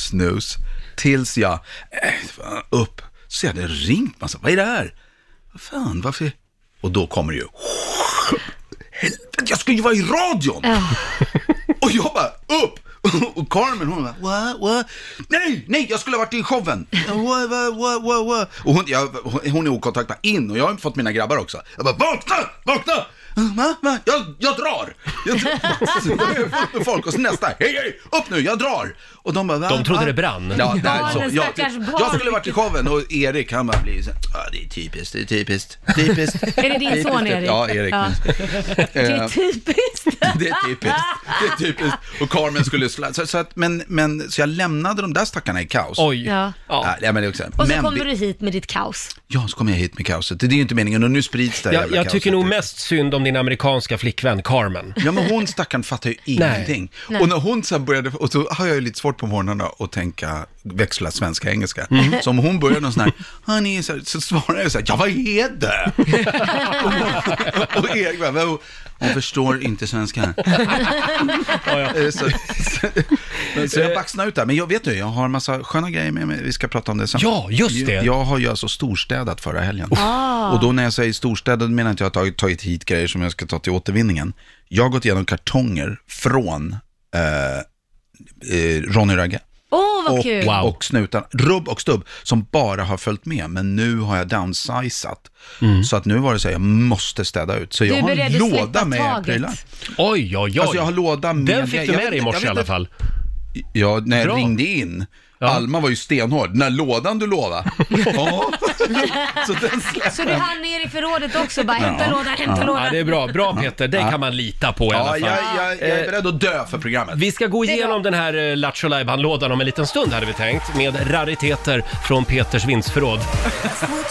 snus, tills jag, äh, fan, upp, så jag hade ringt massa, vad är det här? Vad fan, varför? Och då kommer det ju, helvete, jag ska ju vara i radion! Och jag bara, upp! Och Carmen hon bara, what, what? Nej, nej, jag skulle ha varit i showen. What, what, what, what, what? Och hon, jag, hon är okontaktbar in och jag har fått mina grabbar också. Jag bara, vakna, vakna! Va, va? Jag, jag drar! Jag drar. Så folk och så nästa, hej, hej, upp nu, jag drar! Och de bara, va, De trodde va? det brann. Ja, nej, så, Barnen, jag, stackars barn. jag skulle ha varit i showen och Erik han bara blir så här, ah, det är typiskt, det är typiskt, typiskt. Är det din typiskt." son, Erik? Ja, Erik. Ja. Det är typiskt. det är typiskt. Det är typiskt. Och Carmen skulle slå, så, så, att, men, men, så jag lämnade de där stackarna i kaos. Oj. Ja. Ja. Ja, men det är också, Och så men, kommer du hit med ditt kaos. Ja, så kommer jag hit med kaoset. Det är ju inte meningen och nu sprids det här Jag, jävla jag tycker kaoset. nog mest synd om din amerikanska flickvän Carmen. Ja, men hon stackaren fattar ju ingenting. Och när hon sen började, och så har jag ju lite svårt på morgnarna att tänka, växla svenska engelska. Mm. Så om hon börjar någon sån här, honey, så, så svarar jag så här, ja vad är det? och, och Erik bara, "Vad- hon förstår inte svenska. Eh, så, så, Men, så jag baxnar ut där. Men jag vet du, jag har en massa sköna grejer med mig. Vi ska prata om det sen. Ja, just det. Jag, jag har ju alltså storstädat förra helgen. Ah. Och då när jag säger storstädat menar jag inte att jag har tagit, tagit hit grejer som jag ska ta till återvinningen. Jag har gått igenom kartonger från eh, eh, Ronny Ragge. Åh, vad och, kul! och snutan, rubb och stubb, som bara har följt med. Men nu har jag downsizat. Så att nu var det så här, jag måste städa ut. Så jag har en låda med taget. prylar. Oj, oj, oj. Alltså jag har låda med Den fick du med dig i morse i jag alla fall. Ja, när jag Bra. ringde in. Alma var ju stenhård. Den här lådan du lovade. ja. Så den Så du hann ner i förrådet också, bara hämta lådan, hämta Ja, lådan. det är bra. Bra Peter, det kan man lita på i alla Ja, fall. jag, jag, jag är beredd att dö för programmet. Vi ska gå igenom den här eh, Lattjo lådan om en liten stund hade vi tänkt, med rariteter från Peters vindsförråd.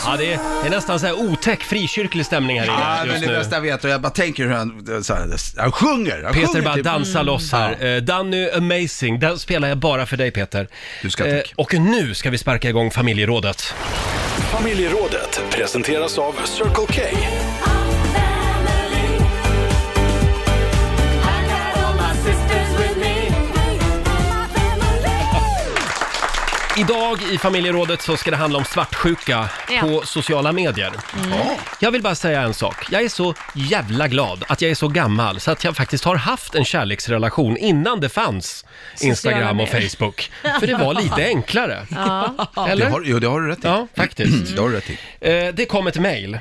Ja, det är, det är nästan så här otäck frikyrklig stämning här Ja, inne men just det nu. bästa jag vet, och jag bara tänker hur han, så här, han sjunger. Han Peter sjunger bara typ. dansar loss här. Eh, Danny Amazing, den spelar jag bara för dig Peter. Du ska, Eh, tack. och nu ska vi sparka igång familjerådet. Familjerådet presenteras av Circle K. Idag i familjerådet så ska det handla om svartsjuka Ja. på sociala medier. Jag vill bara säga en sak. Jag är så jävla glad att jag är så gammal så att jag faktiskt har haft en kärleksrelation innan det fanns Instagram och medier. Facebook. För det var lite enklare. Ja. Det Eller? har, jo, det har du rätt i. Ja, faktiskt. Det har du rätt i. Eh, det kom ett mejl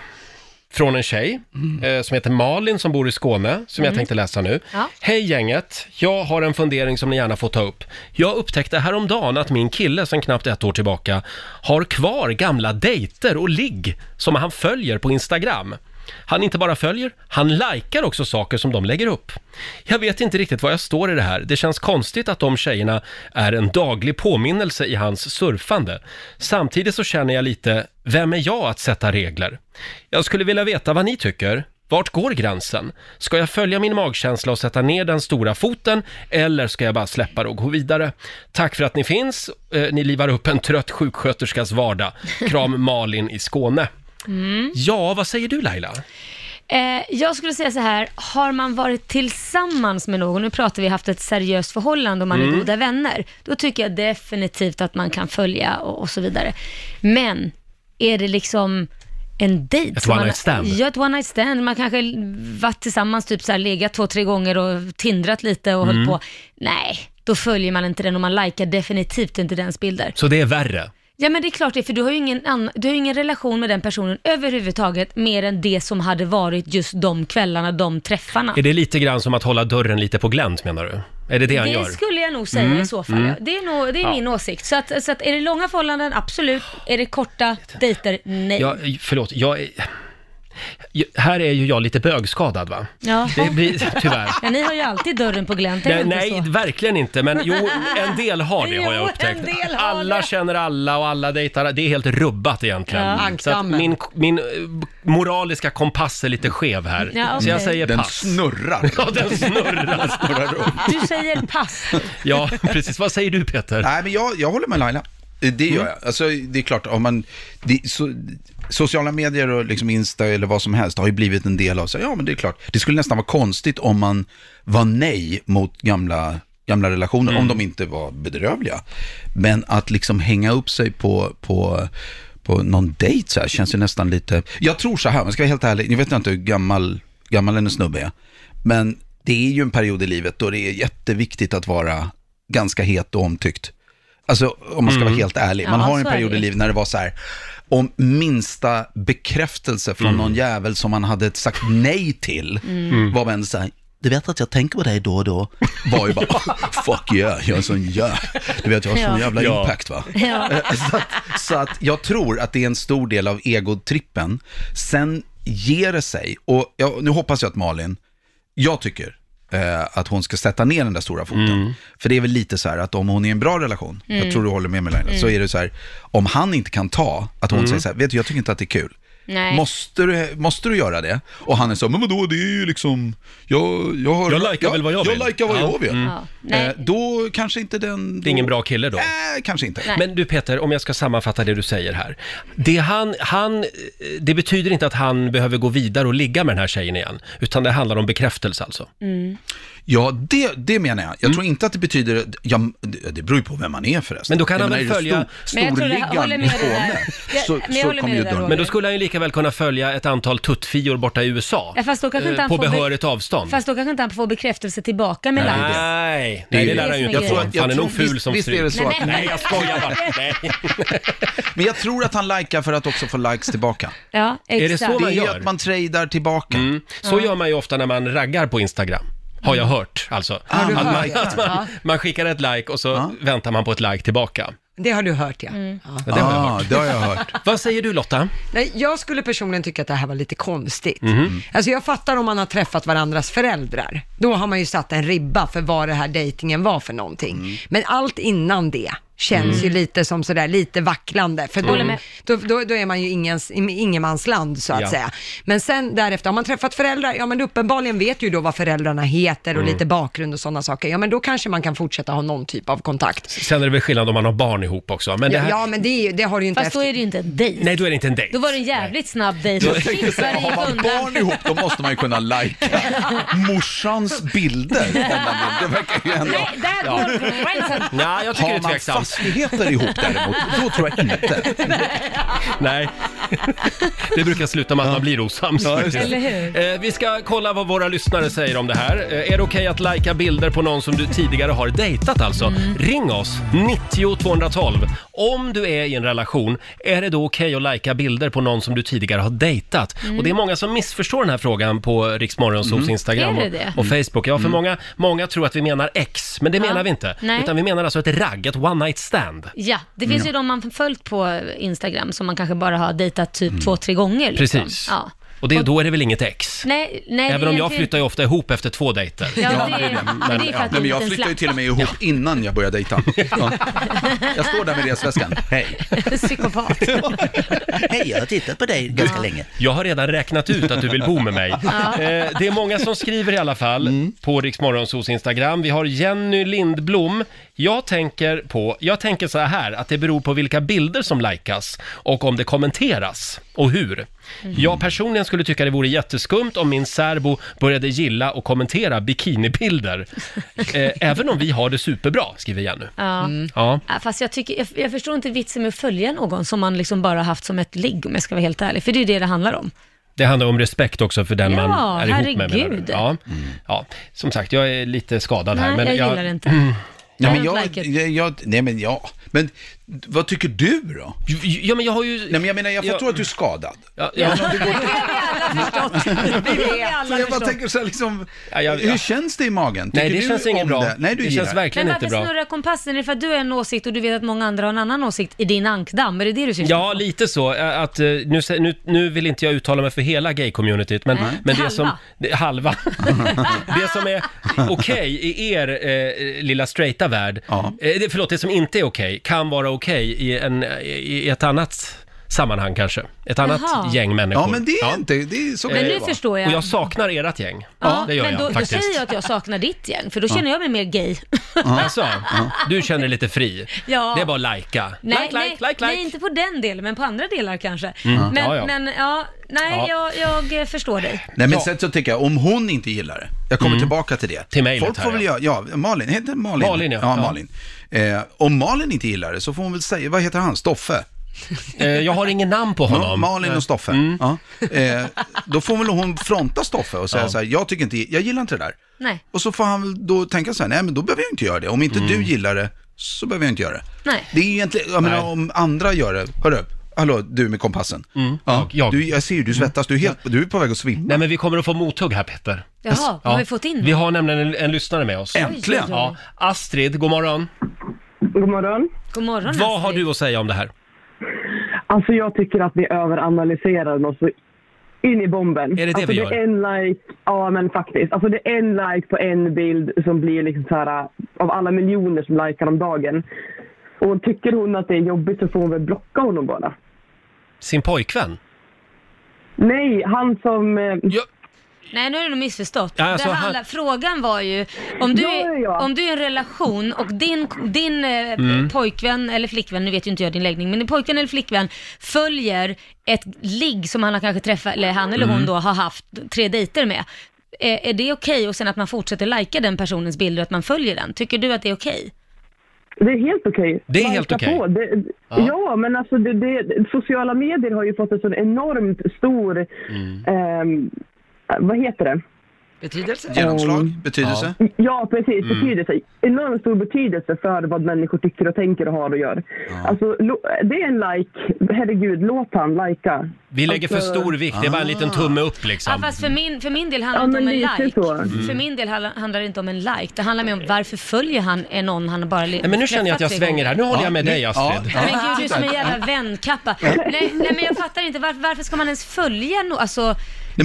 från en tjej eh, som heter Malin som bor i Skåne, som jag tänkte läsa nu. Ja. Hej gänget, jag har en fundering som ni gärna får ta upp. Jag upptäckte häromdagen att min kille sen knappt ett år tillbaka har kvar gamla dejter och ligg som han följer på Instagram. Han inte bara följer, han likar också saker som de lägger upp. Jag vet inte riktigt var jag står i det här. Det känns konstigt att de tjejerna är en daglig påminnelse i hans surfande. Samtidigt så känner jag lite, vem är jag att sätta regler? Jag skulle vilja veta vad ni tycker. Vart går gränsen? Ska jag följa min magkänsla och sätta ner den stora foten eller ska jag bara släppa det och gå vidare? Tack för att ni finns. Eh, Ni livar upp en trött sjuksköterskas vardag. Kram Malin i Skåne. Ja, vad säger du Laila? Eh, jag skulle säga så här, har man varit tillsammans med någon, nu pratar vi haft ett seriöst förhållande och man Mm. är goda vänner, då tycker jag definitivt att man kan följa och, och så vidare. Men är det liksom en dejt? Ett one night stand. Ja, ett one night stand. Man kanske varit tillsammans, typ så här, legat två, tre gånger och tindrat lite och Mm. hållit på. Nej, då följer man inte den och man likar definitivt inte dens bilder. Så det är värre? Ja men det är klart det, för du har ju ingen, ann- du har ju ingen relation med den personen överhuvudtaget, mer än det som hade varit just de kvällarna, de träffarna. Är det lite grann som att hålla dörren lite på glänt menar du? Är det det han det gör? skulle jag nog säga Mm, i så fall. mm. ja. Det är, nog, det är Ja. min åsikt. Så att, så att är det långa förhållanden, absolut. Är det korta dejter, nej. Ja, förlåt, jag är... Här är ju jag lite bögskadad va? Jaha. Det blir, tyvärr. Ja, ni har ju alltid dörren på glänt, är det Nej, inte nej så? verkligen inte. Men jo, en del har det har Jo, jag en upptäckt. del har Alla det. känner alla och alla dejtar. Det är helt rubbat egentligen. Ja. Så att Ankdammen. min, min eh, moraliska kompass är lite skev här. Ja, Så jag okej. säger Den pass. snurrar. Ja, den snurrar. snurrar runt. Du säger pass. Ja, precis. Vad säger du Peter? Nej, men jag, jag håller med Laila. Det gör jag. Alltså, det är klart, om man, det, så, sociala medier och liksom Insta eller vad som helst har ju blivit en del av, så ja men det är klart, det skulle nästan vara konstigt om man var nej mot gamla, gamla relationer, om de inte var bedrövliga. Men att liksom hänga upp sig på, på, på någon dejt så här känns ju nästan lite, jag tror så här, man ska vara helt ärlig, ni vet inte hur gammal, gammal en snubbe är, men det är ju en period i livet då det är jätteviktigt att vara ganska het och omtyckt. Alltså om man ska vara helt ärlig. Man Ja, har en så är period det. i livet när det var så här, om minsta bekräftelse från någon jävel som man hade sagt nej till, var väl så här, du vet att jag tänker på dig då och då, var ju bara, fuck yeah, jag är en sån jä... Du vet, jag har sån Ja. jävla Ja. impact va. Ja. så, att, så att jag tror att det är en stor del av egotrippen. Sen ger det sig, och ja, nu hoppas jag att Malin, jag tycker eh, att hon ska sätta ner den där stora foten. Mm. För det är väl lite så här att om hon är i en bra relation, Mm. jag tror du håller med mig Laila, så är det så här, om han inte kan ta, att hon Mm. säger så här, vet du jag tycker inte att det är kul. Nej. Måste du, måste du göra det? Och han är så, men vadå, det är ju liksom, jag, jag har... Jag likar väl vad jag vill." Jag likar vad Ja. jag vill. Mm. Ja. Nej. Eh, då kanske inte den... Det är ingen bra kille då? Nej, kanske inte. Nej. Men du Peter, om jag ska sammanfatta det du säger här. Det, han, han, det betyder inte att han behöver gå vidare och ligga med den här tjejen igen, utan det handlar om bekräftelse alltså. Ja, det, det menar jag. Jag tror inte att det betyder, ja, det det beror ju på vem man är förresten. Men då kan han väl är följa- Men jag tror det- jag storligan håller i med dig där. Skåne, så, men jag så håller kommer med ju dig där, dörren. Men då skulle han ju lika väl kunna följa ett antal tuttfior borta i USA. Ja, fast då kanske eh, inte han på får be- behörigt avstånd. Fast då kanske inte han får bekräftelse tillbaka med Nej, likes. nej, Det är lär det han ju inte är få. Han är nog ful visst- som visst är det så att- Nej, jag skojar bara. Nej. Men jag tror att han likar för att också få likes tillbaka. Ja, det exakt. så man det är ju gör? att man tradar tillbaka. Mm. Så gör man ju ofta när man raggar på Instagram. Har jag hört alltså. Ah, du att hört man, det? att man, Ja. man skickar ett like och så väntar man på ett like tillbaka. Det har du hört ja. Mm. ja. Ja, det har jag Ah, hört. det har jag hört. Vad säger du Lotta? Nej, jag skulle personligen tycka att det här var lite konstigt. Mhm. Alltså jag fattar om man har träffat varandras föräldrar. Då har man ju satt en ribba för vad det här dejtingen var för någonting. Mm. Men allt innan det känns ju lite som sådär, lite vacklande. För då, med. då, då, då är man ju ingens, ingenmansland så att Ja. säga. Men sen därefter, har man träffat föräldrar, ja men uppenbarligen vet ju då vad föräldrarna heter Mm. och lite bakgrund och sådana saker. Ja men då kanske man kan fortsätta ha någon typ av kontakt. Sen är det väl skillnad om man har barn ihop också. Men det Ja, här... ja men det, det har du ju inte Fast då är det ju inte en dejt. Nej, då är det inte en dejt. Då var det en jävligt snabb dejt. Har man barn ihop då måste man ju kunna lajka morsans bilder. Det verkar ju ändå... Nej, där går gränsen. Nej, jag tycker det är tveksamt. Fastigheter ihop däremot, då tror jag inte. Nej, det brukar sluta med att man blir osams. faktiskt. Eller hur? Eh, vi ska kolla vad våra lyssnare säger om det här. Eh, är det okej att lajka bilder på någon som du tidigare har dejtat alltså? Mm. Ring oss, 90 212. Om du är i en relation, är det då okej att lajka bilder på någon som du tidigare har dejtat? Mm. Och det är många som missförstår den här frågan på Riksmorgonsos Instagram Är det och, det? och Facebook. Ja, för många, många tror att vi menar ex, men det Ja. menar vi inte. Nej. Utan vi menar alltså ett ragg, ett one night stand. Ja, det finns ju de man följt på Instagram som man kanske bara har dejtat typ två, tre gånger. Liksom. Mm. Precis. Ja. Och det, då är det väl inget ex? Nej, nej, Även om jag flyttar ju ofta ihop efter två dejter. Ja, det, är det. men det är för att Nej, men jag flyttar ju till och med ihop innan jag börjar dejta. Ja. Jag står där med resväskan. Hej. Psykopat. Hej, jag har tittat på dig ganska länge. Jag har redan räknat ut att du vill bo med mig. Eh, det är många som skriver i alla fall Mm. på Riksmorgonsos Instagram. Vi har Jenny Lindblom. Jag tänker på, jag tänker så här att det beror på vilka bilder som likas och om det kommenteras och hur. Mm. Jag personligen skulle tycka det vore jätteskumt om min särbo började gilla och kommentera bikinibilder. Eh, även om vi har det superbra, skriver Jenny. Ja. Ja. Ja, Fast jag, tycker, jag, jag förstår inte vitsen med att följa någon som man liksom bara haft som ett ligg, om jag ska vara helt ärlig. För det är ju det det handlar om. Det handlar om respekt också för den Ja, man är ihop med. menar du? herregud. Ja. ja, som sagt, jag är lite skadad här. Nej, Men jag gillar det inte. Nej, I men don't jag, like it. jag, jag, nej men ja, men vad tycker du då? Ja, men jag har ju... Nej men jag menar, jag Ja. förstår att du är skadad. Ja, ja. Men om det går alla Så jag bara tänker så här liksom, Ja, jag- hur känns det i magen? Nej, Tycker det du känns inget om bra. Det? Nej, du det gillar känns det. verkligen Men inte varför bra. snurrar kompassen? Är det för att du har en åsikt och du vet att många andra har en annan åsikt i din ankdamm? Är det det du syftar Ja, lite så. Att, eh, nu, sä- nu, nu vill inte jag uttala mig för hela gay-communityt, men, Nej. men det Halva. som... Det, halva. det som är okej i er eh, lilla straighta värld, Ja. eh, det- förlåt, det som inte är okej kan vara okej i, en, i ett annat sammanhang kanske. Ett annat Jaha. gäng människor. Ja, men det är inte, det är så kan Men det nu vara. förstår jag. Och jag saknar ert gäng. ja, det gör men jag då, då faktiskt. säger jag att jag saknar ditt gäng, för då känner jag mig mer gay. Alltså, du känner dig lite fri. Ja. Det är bara att likea. Nej, like, nej, like, like, nej, like. inte på den delen, men på andra delar kanske. Mm. Men, Ja, ja. men ja, nej, Ja. Jag, jag eh, förstår dig. Nej men Ja. sen så tycker jag, om hon inte gillar det, jag kommer tillbaka till det. Till mejlet Folk här, får väl ja. göra, ja, Malin, heter Malin? Malin, ja. ja. Ja. Malin. Eh, om Malin inte gillar det så får hon väl säga, vad heter han, Stoffe? Eh, jag har ingen namn på Ja, honom. Mm. Malin och Stoffe. Ja. Eh, då får väl hon fronta Stoffe och säga Ja. så här, jag tycker inte, jag gillar inte det där. Nej, Och så får han väl då tänka så här, nej men då behöver jag inte göra det. Om inte Mm. du gillar det, så behöver jag inte göra det. nej. Det är ju egentligen, jag menar Nej. om andra gör det, hörru, hallå du med kompassen. Ja, Mm. jag- jag. Du, jag ser ju, du svettas, du är, helt, du är på väg att svimma. Nej, men vi kommer att få mothugg här, Petter. Jaha, har vi fått in Vi har nämligen en, en lyssnare med oss. Äntligen! Ja, Astrid, god morgon. God morgon. God morgon Vad har Astrid. du att säga om det här? Alltså jag tycker att ni överanalyserar något så in i bomben. Är det det alltså, vi det gör? är en like, ja men faktiskt. Alltså det är en like på en bild som blir liksom så här av alla miljoner som likar om dagen. Och tycker hon att det är jobbigt så får hon väl blocka honom bara. Sin pojkvän? Nej, han som... eh, Ja, Nej, nu har du nog missförstått. Ja, alltså, det han- handlar, Frågan var ju, om du, Ja, ja, ja. om du är i en relation och din, din eh, Mm. pojkvän, eller flickvän, nu vet ju inte jag din läggning, men din pojkvän eller flickvän följer ett ligg som han har kanske träffat, eller han eller Mm. hon då har haft tre dejter med. är, är det okej och sen att man fortsätter lajka den personens bilder och att man följer den? Tycker du att det är okej? Det är helt okej. Det är helt okej. på. Det, Ja. ja. men alltså det, det, sociala medier har ju fått en sån enormt stor, Mm. ehm, vad heter det? Betydelse? Genomslag, Ehm, betydelse. Ja, precis. Mm. Betydelse. Enormt stor betydelse för vad människor tycker och tänker och har och gör. Alltså, lo- det är en like. Herregud, låt han lajka. Vi lägger för Alltså- stor vikt, det är bara en liten tumme upp liksom. Ja, fast för min, för min del handlar Ja, det inte om en like. så. Mm. För min del handlar det inte om en like. Det handlar mer om varför följer han är någon han bara Nej, men nu känner jag att jag svänger här. Nu håller jag med dig Astrid. Men gud, du är som en jävla vänkappa. Nej, nej, men jag fattar inte. Varför, varför ska man ens följa no Alltså,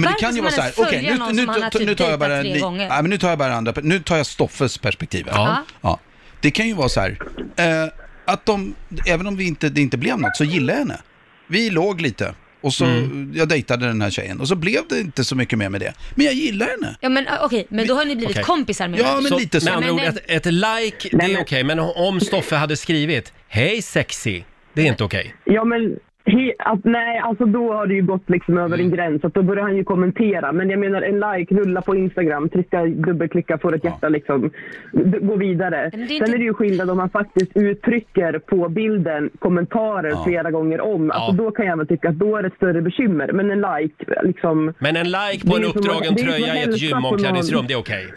Nej, men det varför kan ju vara så här, okej, nu, nu, nu, nu typ tar jag bara, nej, men nu tar jag bara andra, nu tar jag Stoffes perspektiv. här. Ja. Ja. Det kan ju vara så här, eh, att de, även om vi inte, det inte blev något, så gillar jag henne. Vi låg lite och så, Mm. jag dejtade den här tjejen och så blev det inte så mycket mer med det. Men jag gillar henne. Ja men äh, okej, men då har ni blivit Okej. kompisar med Ja, varandra. men lite så. Med andra ord, Men- ett, ett like, det är okej, men om Stoffe hade skrivit Hej sexy, det är inte okej. Ja, men he, att, nej, alltså då har det ju gått liksom över Mm. en gräns. Att då börjar han ju kommentera. Men jag menar en like, rulla på Instagram, trycka, dubbelklicka, får ett hjärta liksom. D- gå vidare. Det Sen inte- är det ju skillnad om man faktiskt uttrycker på bilden kommentarer Ja. flera gånger om. Alltså Ja. då kan jag väl tycka att då är det ett större bekymmer. Men en like, liksom. Men en like Det på är en uppdragen det som tröja i ett gymomklädningsrum, det är okej.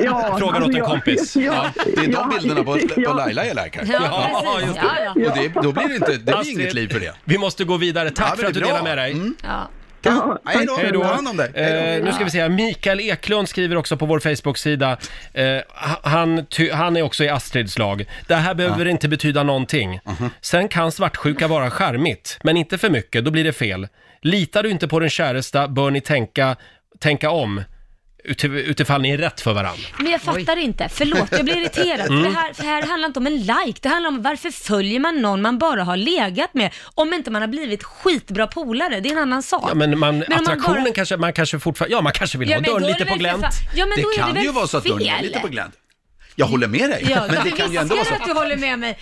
Ja, Frågar åt alltså en jag- kompis. Ja, Ja. Det är de ja, bilderna på, på ja. Laila jag likar. Ja, Ja, just Ja, ja. Och det, då blir det inte, det blir Astrid, inget liv för det. Vi måste gå vidare. Tack Ja, men för att du det är delar bra. med dig. Mm. Ja. Ja, Hej då, Hej då. ta hand om dig. Hej Eh, nu ska vi se. Mikael Eklund skriver också på vår Facebook-sida. Eh, ha- han, ty, han är också i Astrids lag. Det här behöver inte betyda någonting. Mhm. Sen kan svartsjuka vara charmigt, men inte för mycket, då blir det fel. Litar du inte på din käresta bör ni tänka, tänka om utifall ni är rätt för varandra. Men jag fattar inte. Förlåt, jag blir irriterad. Mm. För, det här, för det här handlar inte om en like. Det handlar om varför följer man någon man bara har legat med om inte man har blivit skitbra polare. Det är en annan sak. Ja, men man, om man attraktionen bara- kanske, man kanske fortfarande, ja man kanske vill Ja, ha dörren då är lite det på glänt. Ja, men då Det är kan det ju väl vara så att dörren är lite på glänt. Jag håller med dig. Ja, men det kan ju ändå vara så. att du håller med mig.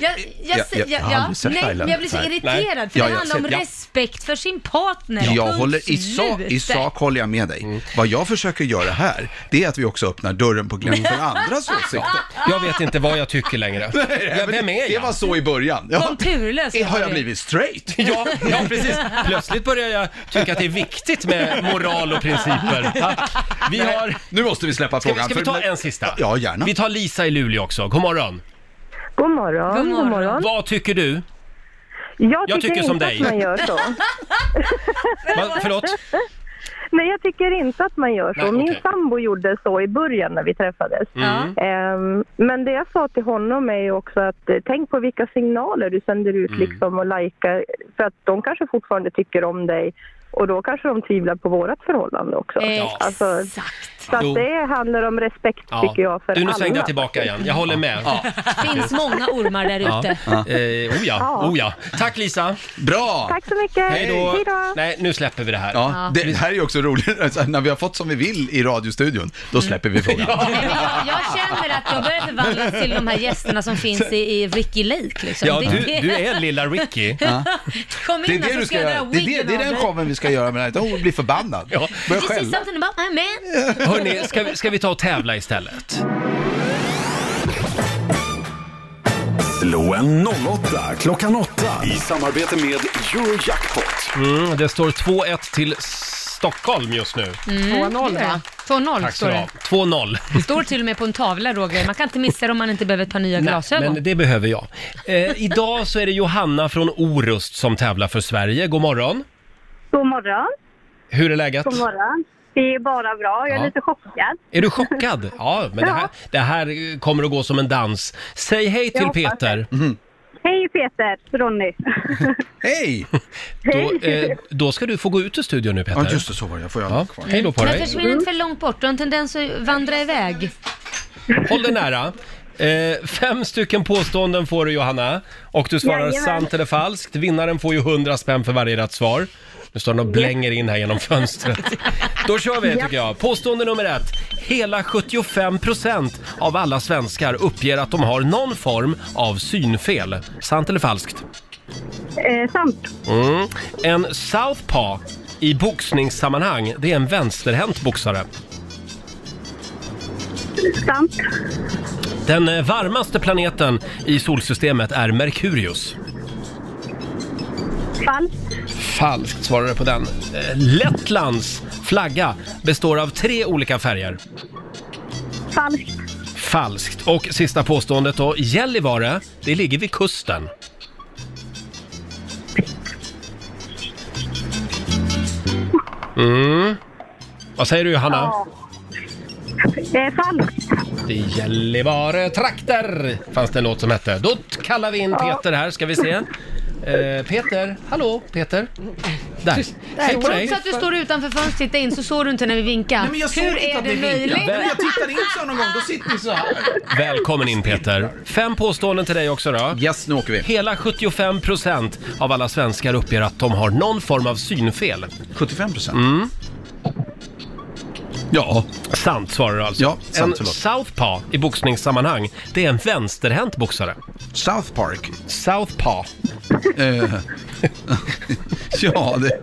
Ja. Jag, jag, Ja, jag, ja, jag har aldrig sett nej, men jag blir så här. irriterad för Ja, det jag handlar om ser- ja. respekt för sin partner. Jag Punkt håller, i, sak, I slut. sak håller jag med dig. Mm. Vad jag försöker göra här, det är att vi också öppnar dörren på glänt för andras åsikter. Jag vet inte vad jag tycker längre. Ja, men vem är Det jag? var så i början. Ja. Konturlös Har jag du. blivit straight? Ja, ja, precis. Plötsligt börjar jag tycka att det är viktigt med moral och principer. Vi har... Nu måste vi släppa Ska vi, frågan. ska vi för- ta en sista? Ja, gärna. Vi tar Lisa i Luleå också. God morgon. God morgon. God morgon. God morgon. Vad tycker du? Jag, Jag tycker som inte dig. att man gör så. Va, förlåt? Nej, jag tycker inte att man gör så. Nej, Min sambo gjorde så i början när vi träffades. Mm. Ehm, men det jag sa till honom är ju också att eh, tänk på vilka signaler du sänder ut Mm. liksom och likar. För att de kanske fortfarande tycker om dig och då kanske de tvivlar på vårt förhållande också. Alltså, Exakt. Så att Jo. det handlar om respekt tycker jag för Du, nu alla. svängde jag tillbaka igen. Jag håller med. Ja. finns många ormar där Ja. ute. Eh, oh, ja. Ja. oh ja. Tack Lisa. Bra! Tack så mycket. Hej då. Nej, nu släpper vi det här. Ja, det, det här är ju också roligt, alltså, när vi har fått som vi vill i radiostudion, då släpper vi frågan. Men jag, jag känner att jag börjar förvandlas till de här gästerna som finns i, i Ricky Lake. Liksom. Ja, Det- du, du är lilla Ricky. Ja. Kom Det är in här det så du ska ska jag göra. dra Det är, det, wiggen det är av den dig. showen vi ska göra med det här. Hon blir förbannad. Ja. Börjar This is skälla. something about my man. Hörni, ska vi, ska vi ta och tävla istället? Slå en 08 klockan 8 i samarbete med Eurojackpot. Mm, det står 2-1 till Stockholm just nu. 2-0 va? 2-0 Tack så står du det. ha. 2-0. Det står till och med på en tavla, Roger. Man kan inte missa det om man inte behöver ett par nya glasögon. Men det behöver jag. Eh, idag så är det Johanna från Orust som tävlar för Sverige. God morgon. God morgon. Hur är läget? God morgon. Det är bara bra. Jag är Ja. lite chockad. Är du chockad? Ja, men det här, det här kommer att gå som en dans. Säg hej till Jag hoppas Peter. Hej Peter, Ronny. Hej! Då, eh, då ska du få gå ut ur studion nu Peter. Ja, just det, så var det. Jag får jag Ja, kvar. hej då på Men dig. försvinn inte för långt bort, du har en tendens att vandra iväg. Håll dig nära. Eh, fem stycken påståenden får du Johanna. Och du svarar Jajamän. sant eller falskt. Vinnaren får ju 100 spänn för varje rätt svar. Nu står den och blänger in här genom fönstret. Då kör vi tycker jag. Påstående nummer ett. Hela 75% av alla svenskar uppger att de har någon form av synfel. Sant eller falskt? Eh, sant. Mm. En southpaw i boxningssammanhang, det är en vänsterhänt boxare? Sant. Den eh, varmaste planeten i solsystemet är Merkurius. Falskt. Falskt svarar du på den. Eh, Lettlands flagga består av tre olika färger. Falskt. Falskt. Och sista påståendet då. Gällivare, det ligger vid kusten. Mm. Vad säger du Johanna? Ja. Det är falskt. Det är Gällivare trakter fanns det en låt som hette. Då kallar vi in Peter här, ska vi se. Eh, Peter, hallå Peter. Där. Hej på dig. Trots att du står utanför fönstret och tittar in så såg du inte när vi vinkade. Nej, men jag såg Hur inte är att det ni vinkade. möjligt? Men jag tittar in så någon gång, då sitter ni så här. Välkommen in Peter. Fem påståenden till dig också då. Yes, nu åker vi. Hela 75% av alla svenskar uppger att de har någon form av synfel. 75%? Mm. Ja. Sant svarar du alltså. Ja, sant, en förlåt. southpaw i boxningssammanhang, det är en vänsterhänt boxare. South Park? Southpaw. Eh, ja, det...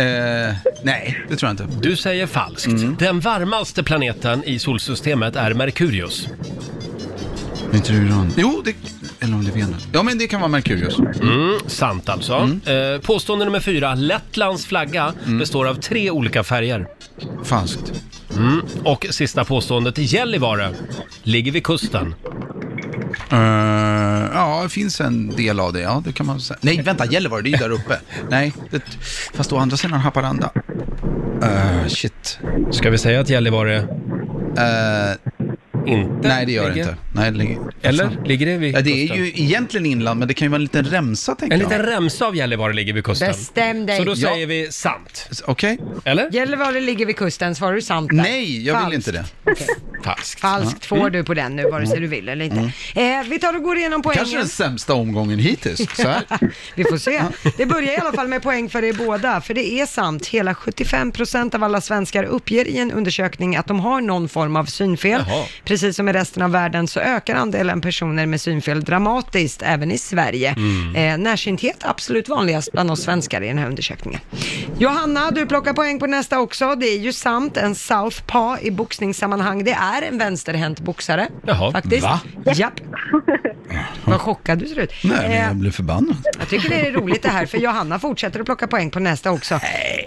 Eh, nej, det tror jag inte. Du säger falskt. Mm. Den varmaste planeten i solsystemet är Merkurius. Inte Uran? Jo, det... Eller om det är Venus. Ja, men det kan vara Merkurius. Mm, sant alltså. Eh, påstående nummer fyra. Lettlands flagga Mm. består av tre olika färger. Falskt. Mm. Och sista påståendet. Gällivare ligger vid kusten. Eh, ja, det finns en del av det. Ja, det kan man säga. Nej, vänta, Gällivare, det är ju där uppe. Nej, det, fast å andra sidan Haparanda. Uh, shit. Ska vi säga att Gällivare Eh, inte Nej, det gör det ligger- inte. Nej, det ligger... Eller? Fan. Ligger det vid Ja, det är ju egentligen inland, men det kan ju vara en liten remsa, tänker En jag. liten remsa av Gällivare ligger vid kusten. Bestäm dig. Så då Ja. säger vi sant. Okej. Eller? Gällivare ligger vid kusten, svarar du sant där? Nej, jag vill Falskt. inte det. Falskt. Falskt får du på den nu, vare sig du vill eller inte. Eh, vi tar och går igenom poängen. Kanske den sämsta omgången hittills. Så här. Vi får se. Det börjar i alla fall med poäng för er båda, för det är sant. Hela 75% av alla svenskar uppger i en undersökning att de har någon form av synfel. Jaha. Precis som i resten av världen så ökar andelen personer med synfel dramatiskt, även i Sverige. Mm. Eh, närsynthet absolut vanligast bland oss svenskar i den här undersökningen. Johanna, du plockar poäng på nästa också. Det är ju sant, en southpaw i boxningssammanhang, det är en vänsterhänt boxare. Jaha. Faktiskt. Va? Japp. Vad chockad du ser ut. Nej, men Eh, jag blev förbannad. jag tycker det är roligt det här, för Johanna fortsätter att plocka poäng på nästa också.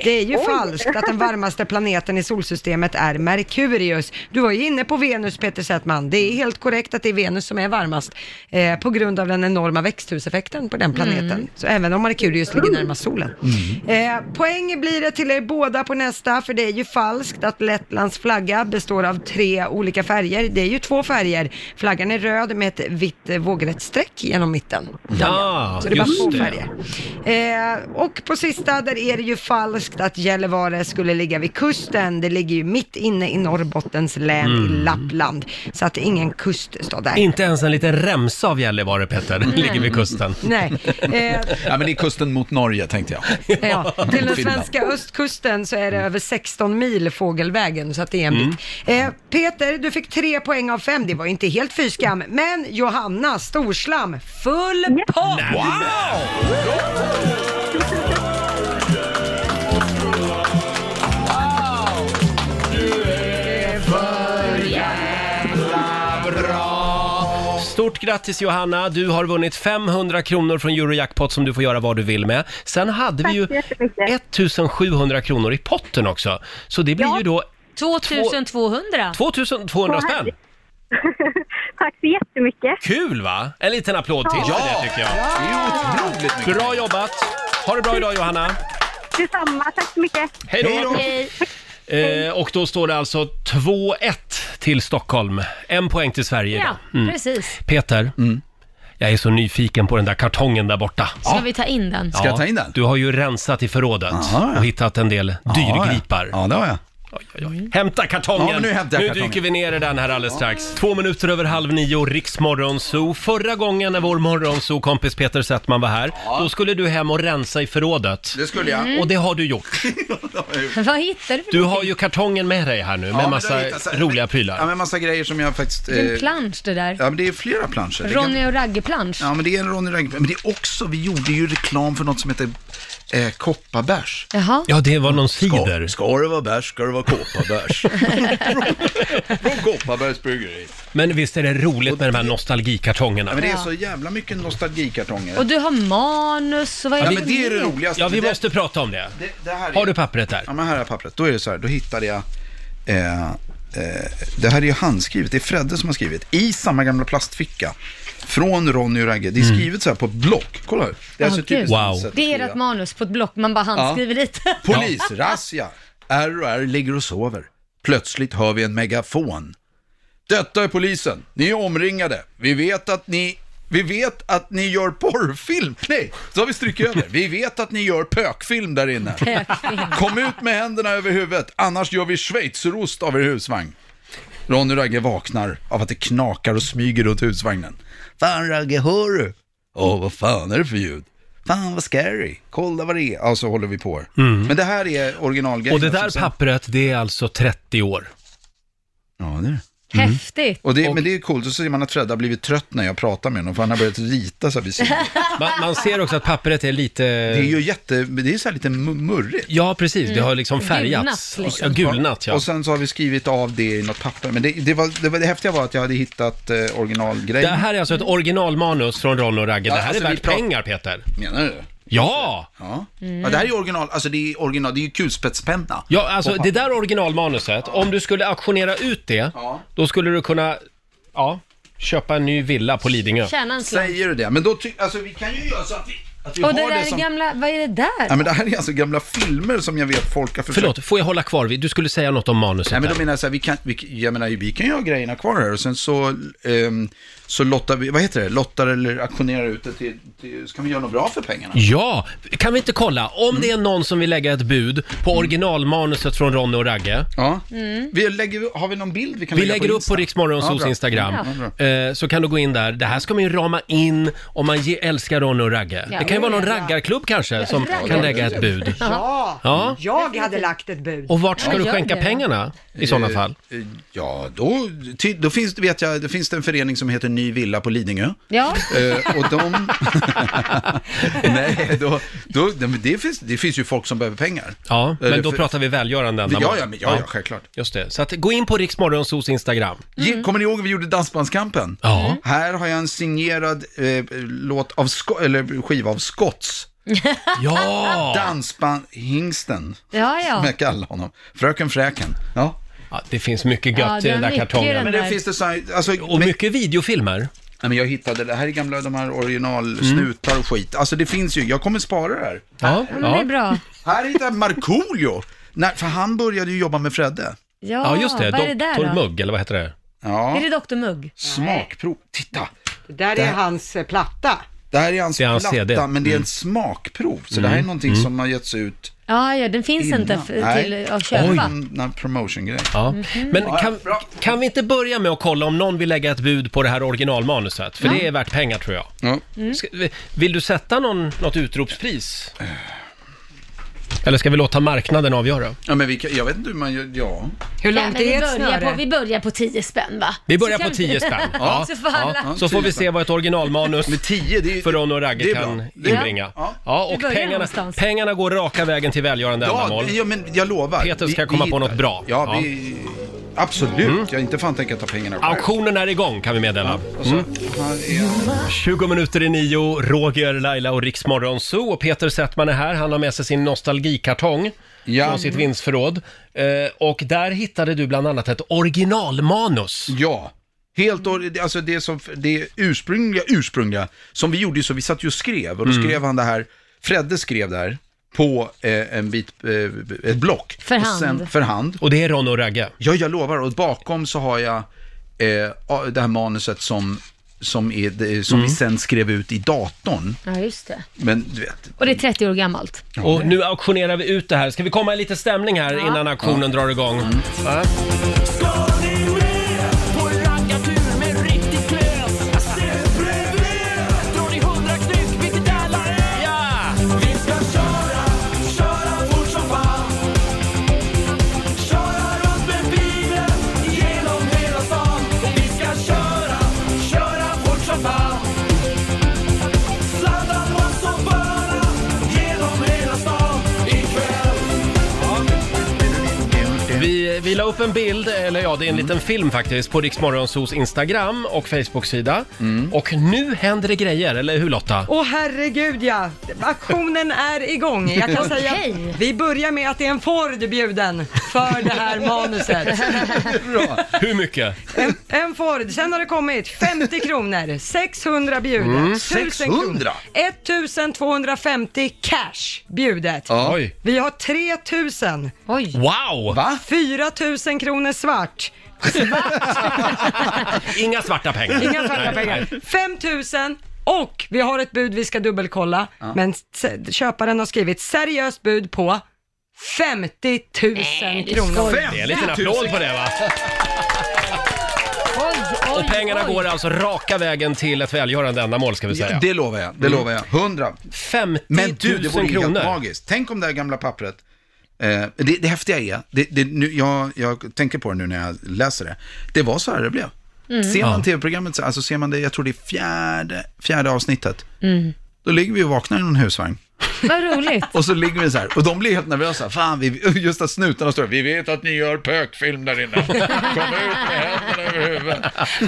Det är ju falskt att den varmaste planeten i solsystemet är Merkurius. Du var ju inne på Venus, Peter Settman. Det är helt korrekt att det är Venus som är varmast eh, på grund av den enorma växthuseffekten på den planeten. Så även om Merkurius ligger närmast solen. Eh, poäng blir det till er båda på nästa, för det är ju falskt att Lettlands flagga består av tre olika färger. Det är ju två färger. Flaggan är röd med ett vitt eh, vågrätt streck genom mitten. Ja, Så det är bara två färger. Eh, och på sista, där är det ju falskt att Gällivare skulle ligga vid kusten. Det ligger ju mitt inne i Norrbottens län i Lappland. Så att det är ingen kuststad där. Inte ens en liten remsa av Gällivare, Petter, ligger vid kusten. Nej. Eh, Ja, men det är kusten mot Norge, tänkte jag. ja, till den Finland. svenska östkusten så är det över 16 mil fågelvägen, så att det är en Mm. bit. Eh, Peter, du fick tre poäng av fem. Det var inte helt fy skam. Men Johanna, storslam, full pott! Wow! Stort grattis Johanna! Du har vunnit 500 kronor från Eurojackpot som du får göra vad du vill med. Sen hade vi ju så jättemycket. 1700 kronor i potten också. Så det blir Ja. ju då 2200. 2200 spänn. Tack så jättemycket. Kul va? En liten applåd till för det tycker jag. Det är otroligt mycket. Bra jobbat! Ha det bra idag Johanna! Detsamma, tack så mycket. Hej då! Hej då. Hej. Eh, och då står det alltså 2-1 till Stockholm. En poäng till Sverige Ja, idag. Mm. precis. Peter, jag är så nyfiken på den där kartongen där borta. Ska vi ta in den? Ska jag ta in den? Du har ju rensat i förrådet Aha, ja. och hittat en del dyrgripar. Ja, det har jag. Oj, oj, oj. Hämta kartongen! Ja, men nu hämtar jag kartongen. dyker vi ner i den här alldeles strax. Två minuter över halv nio, Riks Morgonzoo. Förra gången när vår Morgonzoo-kompis Peter Settman var här, då skulle du hem och rensa i förrådet. Det skulle jag. Mm. Och det har du gjort. Vad hittar du för Du har ju kartongen med dig här nu Ja, med men massa det har hittats- roliga prylar. Ja, men massa grejer som jag faktiskt... Det är en eh, plansch det där. Ja, men det är flera planscher. Det kan- Ronny och Ragge-plansch. Ja, men det är en Ronny Ragge. Men det är också, vi gjorde ju reklam för något som heter eh, kopparbärs. Jaha. Ja, det var någon cider. Ska, ska det vara bärs, ska det vara kopparbärs. Från Kopparbergs bryggeri. Men visst är det roligt med de här nostalgikartongerna? Ja, men det är så jävla mycket nostalgikartonger. Och du har manus och vad är Ja, det men det är det mer? roligaste. Ja, vi Det- måste prata om det. Det, det här är, Har du pappret där? Ja, men här är pappret. Då är det så här, då hittade jag... Eh, eh, det här är ju handskrivet, det är Fredde som har skrivit. I samma gamla plastficka. Från Ronny och Ragge. Det är Mm. skrivet så här på ett block. Kolla här. Det är Åh, alltså gud. typiskt Wow. sätt att Det är skriva. ert manus på ett block, man bara handskriver lite. Polisrazzia. R och R ligger och sover. Plötsligt hör vi en megafon. Detta är polisen. Ni är omringade. Vi vet att ni... Vi vet att ni gör porrfilm. Nej, så har vi strukit över. Vi vet att ni gör pökfilm där inne. Pökfilm. Kom ut med händerna över huvudet, annars gör vi schweizerost av er husvagn. Ronny och Ragge vaknar av att det knakar och smyger runt husvagnen. Fan Ragge, hör du? Åh, vad fan är det för ljud? Fan vad scary. Kolla vad det är. Ja, så håller vi på. Men det här är originalgrejen. Och det där som sen- pappret, det är alltså 30 år. Ja, det är det. Häftigt. Och det, men det är coolt, så ser man att Fred har blivit trött när jag pratar med honom, för han har börjat rita så här vid sidan. Man, man ser också att pappret är lite... Det är ju jätte, det är så här lite mu- murrigt. Ja, precis. Det har Mm. liksom färgats. Gulnat, liksom. Ja, gulnat, ja. Och sen så har vi skrivit av det i något papper. Men det, det, var, det, var, det häftiga var att jag hade hittat eh, Det originalgrejen. här är alltså ett originalmanus från Ronny och Ragge. Ja, Det här alltså, är vi värt pratar- pengar, Peter. Menar du? Ja! Ja. ja, det här är original, alltså det är original, det är ju kulspetspenna. Ja, alltså det där originalmanuset, om du skulle auktionera ut det, Ja. då skulle du kunna, ja, köpa en ny villa på Lidingö. Tjäna en slant. Säger du det? Men då ty- alltså vi kan ju göra så att vi, att vi Och har det det, där är som... gamla, vad är det där? Ja, men det här är alltså gamla filmer som jag vet folk har försökt... Förlåt, får jag hålla kvar vid? Du skulle säga något om manuset Nej, men där. då menar jag så här, vi kan, vi, jag menar, vi kan ju ha grejerna kvar här och sen så, ehm, så lottar vi, vad heter det, lottar eller auktionerar ut det till, till, ska vi göra något bra för pengarna? Ja, kan vi inte kolla? Om det är någon som vill lägga ett bud på originalmanuset från Ronny och Ragge. Ja. Vi lägger, har vi någon bild vi kan Vi lägga lägger på upp Insta? på Riksmorgonsos bra. Instagram, Ja, eh, så kan du gå in där. Det här ska man ju rama in om man ge, älskar Ronny och Ragge. Ja, det kan ju vara någon ja. raggarklubb kanske som kan lägga ett bud. Ja, Ja. jag hade lagt ett bud. Och vart ska Ja, du gör skänka det. pengarna i sådana fall? Eh, Ja, då, ty, då finns, det- vet jag, det finns det en förening som heter Ny Villa på Lidingö. Ja, Eh, och de... Nej, då, då, men det, finns, det finns ju folk som behöver pengar. Ja, men Eller då för- pratar vi välgörande ändamål. Ja, ja, men, ja, ja, självklart. Just det. Så att gå in på Riksmorgonsos Instagram. Ge- Kommer ni ihåg vi gjorde Dansbandskampen? Ja. Här har jag en signerad eh, låt av Sko- eller skiva av Scotts. Ja! Dansbandhingsten, ja, som ja. jag kallar honom. Fröken Fräken. Ja. Ja! Det finns mycket gött Ja, i den där kartongen. Men det finns det så här, alltså, Och men, mycket videofilmer. nej, men jag hittade, det här är gamla, de här originalsnutar och skit. Alltså det finns ju, jag kommer spara det här. Ja, Men det är ja. bra. Här hittar jag Markoolio. Nej, för han började ju jobba med Fredde. Ja, ja, just det. vad är det där Doktor då? Mugg, eller vad heter det? Ja, Är det Dr Mugg? smakprov. Titta! Det där är hans eh, platta. Det här är hans Det är hans platta, CD. men det är Mm. ett smakprov. Så det här är någonting som har getts ut Ja, ja, den finns innan. inte Nej. till att köpa. Oj. En, promotion-grej. Ja. Mhm. Men kan, bra. kan vi inte börja med att kolla om någon vill lägga ett bud på det här originalmanuset? För det är värt pengar tror jag. Ja. Mm. Ska, vill du sätta någon, något utropspris? Eller ska vi låta marknaden avgöra? ja, men vi kan, jag vet inte hur man gör, ja. Hur långt vi, är ett börjar snöre? på, vi börjar på 10 spänn va? Vi börjar Så på kan 10 spänn. Ja. Så får alla... Ja. Så får vi se vad ett originalmanus Med tio, det är för Ronny och det Ragge är kan. Det är bra. inbringa. Ja. Ja, Vi och börjar pengarna, någonstans. pengarna går raka vägen till välgörande Ja, ändamål. ja, men jag lovar. Peter ska Vi- komma vi på något bra. Ja, Ja. Vi, absolut. Jag inte fan tänker ta pengarna själv. Auktionen är igång kan vi meddela. Och så, Mm. här är 20 minuter i nio, Roger, Laila och Riksmorgon Zoo. Och Peter Settman är här. Han har med sig sin nostalgikartong Ja. från sitt vinstförråd. Eh, och där hittade du bland annat ett originalmanus. Ja. Helt or- alltså det som, det ursprungliga, ursprungliga, som vi gjorde ju så, vi satt ju och skrev, och då Mm. skrev han det här, Fredde skrev det här, på eh, en bit, eh, ett block. För Och hand. Sen, för hand. Och det är Ron och Ragge. Ja, jag lovar, och bakom så har jag eh, det här manuset som, som, är, det- som Mm. vi sen skrev ut i datorn. Ja, just det. Men du vet, Och det är 30 år gammalt. Och nu auktionerar vi ut det här. Ska vi komma i lite stämning här Ja. innan auktionen drar igång? Va? Ja! Vi la upp en bild, eller ja, det är en liten film faktiskt, på Riksmorgonsos Instagram och Facebook-sida. Och nu händer det grejer, eller hur Lotta? Åh herregud ja, aktionen är igång. Jag kan säga Okej. att vi börjar med att det är en Ford bjuden för det här manuset. Hur mycket? En, en Ford, sen har det kommit 50 kronor, 600 bjudet, Mm. 1000 600? kronor, 1250 cash bjudet. Ja. Oj. Vi har 3000, Oj. Wow! Va? 4000 kronor svart, Inga svarta pengar. inga svarta Nej, pengar, nej. 5000 och vi har ett bud vi ska dubbelkolla, men s- köparen har skrivit seriöst bud på 50 000 du kronor. Det är en liten applåd på det va? Oj, oj, Och pengarna oj. går alltså raka vägen till ett välgörande ändamål ska vi säga. Det lovar jag, det lovar jag. 100. 50 Men du, det vore 000 ju helt kronor. magiskt. Tänk om det här gamla pappret. Eh, det, det häftiga är, det, det, nu, jag, jag tänker på det nu när jag läser det. Det var så här det blev. Ser man Ja. tv-programmet, så- alltså ser man det, jag tror det är fjärde, fjärde avsnittet. Mm. Då ligger vi och vaknar i någon husvagn. Vad roligt. Och så ligger vi så här, och de blir helt nervösa. Fan, vi, just att snutarna står vi vet att ni gör pökfilm där inne. Kom ut med händerna över huvudet.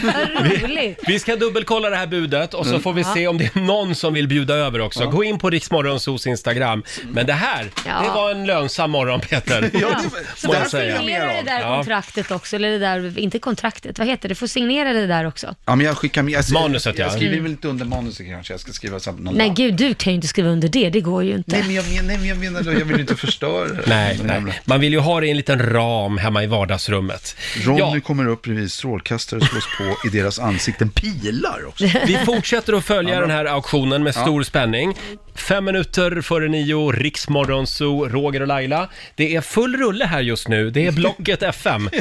Vad roligt. Vi ska dubbelkolla det här budet och så får vi se om det är någon som vill bjuda över också. Gå in på Riksmorgonsos Instagram. Men det här, Ja. det var en lönsam morgon Peter. Ja, Så det, det här jag säga. Signera det där Ja. kontraktet också, eller det där, inte kontraktet, vad heter det? Du får signera det där också. Ja, men jag skickar med. Jag, Manuset, ja. Jag skriver väl inte under manuset kanske. Jag ska skriva så här någon Nej lapp. gud, du kan ju inte skriva under det, det går ju inte. Nej, men jag menar, nej, men jag menar då, jag vill inte förstöra det. Nej, nej. Man vill ju ha det i en liten ram hemma i vardagsrummet. Ronny Ja, kommer upp bredvid strålkastare slås på i deras ansikten. Pilar också. vi fortsätter att följa den här auktionen med stor spänning. Fem minuter före nio, Riksmorgonso, Roger och Laila. Det är full rulle här just nu. Det är Blocket FM. Eh,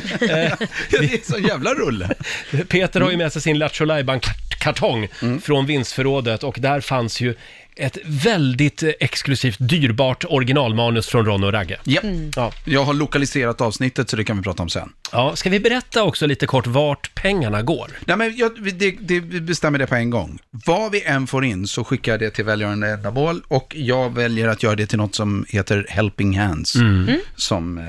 Ja, det är så jävla rulle. Peter har ju med sig sin Lattjo kartong Mm. från vinstförrådet och där fanns ju ett väldigt eh, exklusivt dyrbart originalmanus från Ron och Ragge. Ja. Ja. Jag har lokaliserat avsnittet så det kan vi prata om sen. ja, ska vi berätta också lite kort vart pengarna går? Nej, men jag, det, det, vi bestämmer det på en gång. Vad vi än får in så skickar jag det till välgörande ändamål och jag väljer att göra det till något som heter Helping Hands, som, eh,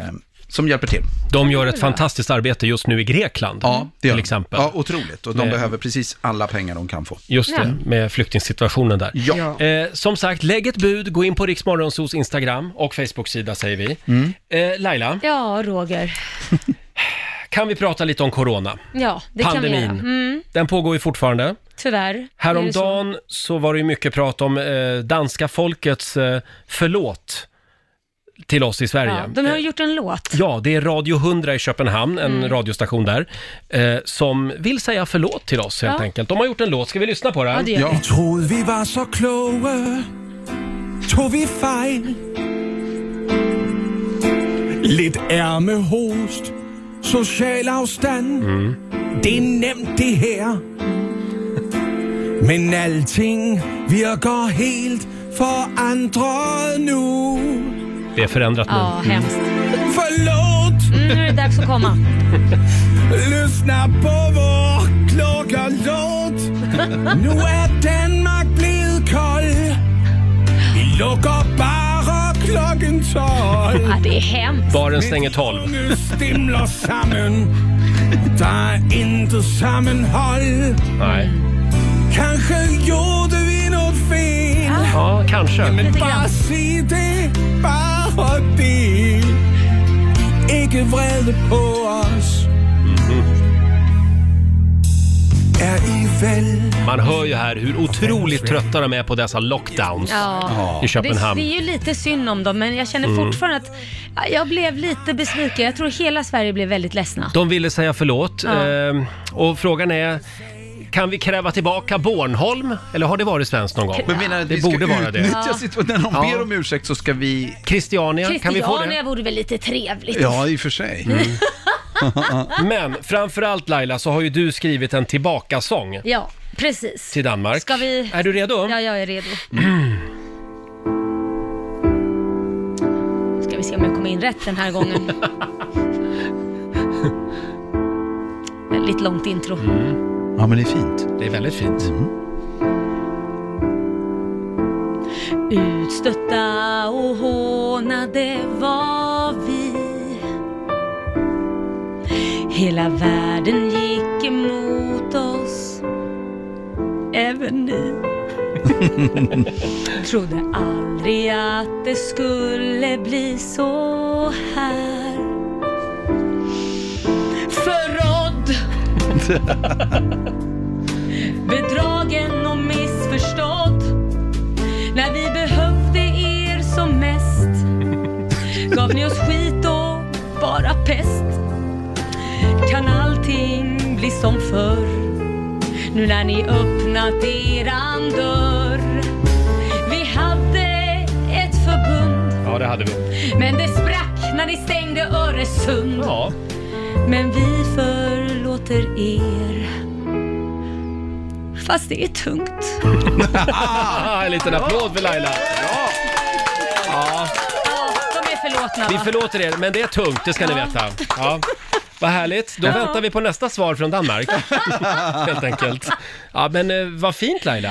som hjälper till. De gör ett fantastiskt arbete just nu i Grekland, Ja, det gör till de. exempel. Ja, otroligt. Och de Med- behöver precis alla pengar de kan få. Just det, med flyktingsituationen där. Ja. Eh, som sagt, lägg ett bud, gå in på Riksmorgonsos Instagram och Facebook-sida säger vi. Mm. Eh, Laila, Ja, Roger. kan vi prata lite om corona? Ja, det kan vi Pandemin. göra. Mm, Den pågår ju fortfarande. tyvärr. är det så. Häromdagen så var det ju mycket prat om eh, danska folkets eh, förlåt till oss i Sverige. Ja, de har ju gjort en låt. Ja, det är Radio 100 i Köpenhamn, en Mm. radiostation där, eh, som vill säga förlåt till oss helt Ja. enkelt. De har gjort en låt, ska vi lyssna på den? Ja, det gör vi. Troede vi var så kloge, tog vi fejl. Lidt ærmehost, social afstand. Det er nemt det her. Men alting virker helt forandret nu. Det är förändrat nu. Ja, hemskt. Förlåt, Mm, nu är det dags att komma. lyssna på vår klokkerlåt. Nu er Danmark blevet kold. Vi lukker bare klokken 12. Ja, det är hemskt. Baren stänger 12. Unge stimler sammen. Der er intet sammenhold. Nej. Kanskje gjorde vi något fel. Ja, kanske. Men Lite bare grann. sig det. Ikke vrede på os. Er I vel? Man hör ju här hur otroligt trötta de är på dessa lockdowns Ja. i Det, Köpenhamn. det är ju lite synd om dem, men jag känner Mm. fortfarande att ja, jag blev lite besviken. Jag tror hela Sverige blev väldigt ledsna. De ville säga förlåt Ja. eh, och frågan är kan vi kräva tillbaka Bornholm? Eller har det varit svenskt någon gång? Men menar att det vi ska borde vara det. utnyttja situationen. När de Ja. ber om ursäkt så ska vi... Christiania, kan vi få Christiania det? vore väl lite trevligt? Ja, i och för sig. Men framförallt Laila så har ju du skrivit en tillbakasång Ja, precis. till Danmark. Ska vi... Är du redo? Ja, jag är redo. Ska vi se om jag kommer in rätt den här gången. Lite långt intro. Ja, men det är fint. Det är väldigt fint. Utstötta och hånade var vi Hela världen gick emot oss. Även ni. Trodde aldrig att det skulle bli så här. Förrådd. Bedragen och missförstådd. När vi behövde er som mest. Gav ni oss skit och bara pest. Kan allting bli som förr? Nu när ni öppnat eran dörr. Vi hade ett förbund, Ja, det hade vi. men det sprack när ni stängde Öresund. Ja. Men vi förlåter er. Fast det är tungt. en liten applåd för Laila. Ja. Ja, de är förlåtna Vi va? förlåter er, men det är tungt, det ska ni veta. Ja. Vad härligt. Då Ja. väntar vi på nästa svar från Danmark. Helt enkelt. Ja, men eh, vad fint Laila.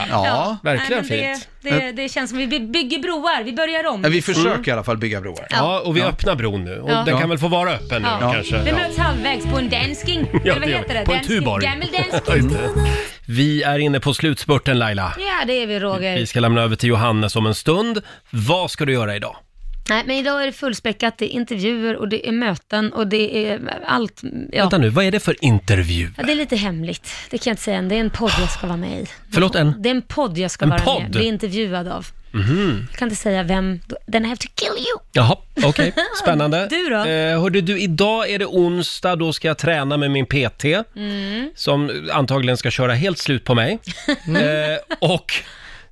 Verkligen Nej, men fint. Det, det, det känns som vi by- bygger broar, vi börjar om. Ja, vi försöker i alla fall bygga broar. Ja, och vi öppnar bron nu. Och Ja. den Ja. kan väl få vara öppen nu Ja. kanske. Vi möts halvvägs på en dansking. Ja, Eller vad det gör heter vi. det? På en Dansking. tuborg. Gammal Ja, dansking. just det. Vi är inne på slutspurten Laila. Ja, det är vi Roger. Vi ska lämna över till Johannes om en stund. Vad ska du göra idag? Nej, men idag är det fullspäckat. Det är intervjuer och det är möten och det är allt. Ja. Vänta nu, vad är det för intervju? Ja, det är lite hemligt. Det kan jag inte säga än. Det är en podd jag ska vara med i. Förlåt, en? Det är en podd jag ska En vara podd? med i. Bli intervjuad av. Mhm. Jag kan inte säga vem. Then I have to kill you. Jaha, okej. Spännande. Du då? Eh, hörde du, idag är det onsdag, då ska jag träna med min PT. Mm. Som antagligen ska köra helt slut på mig. eh, och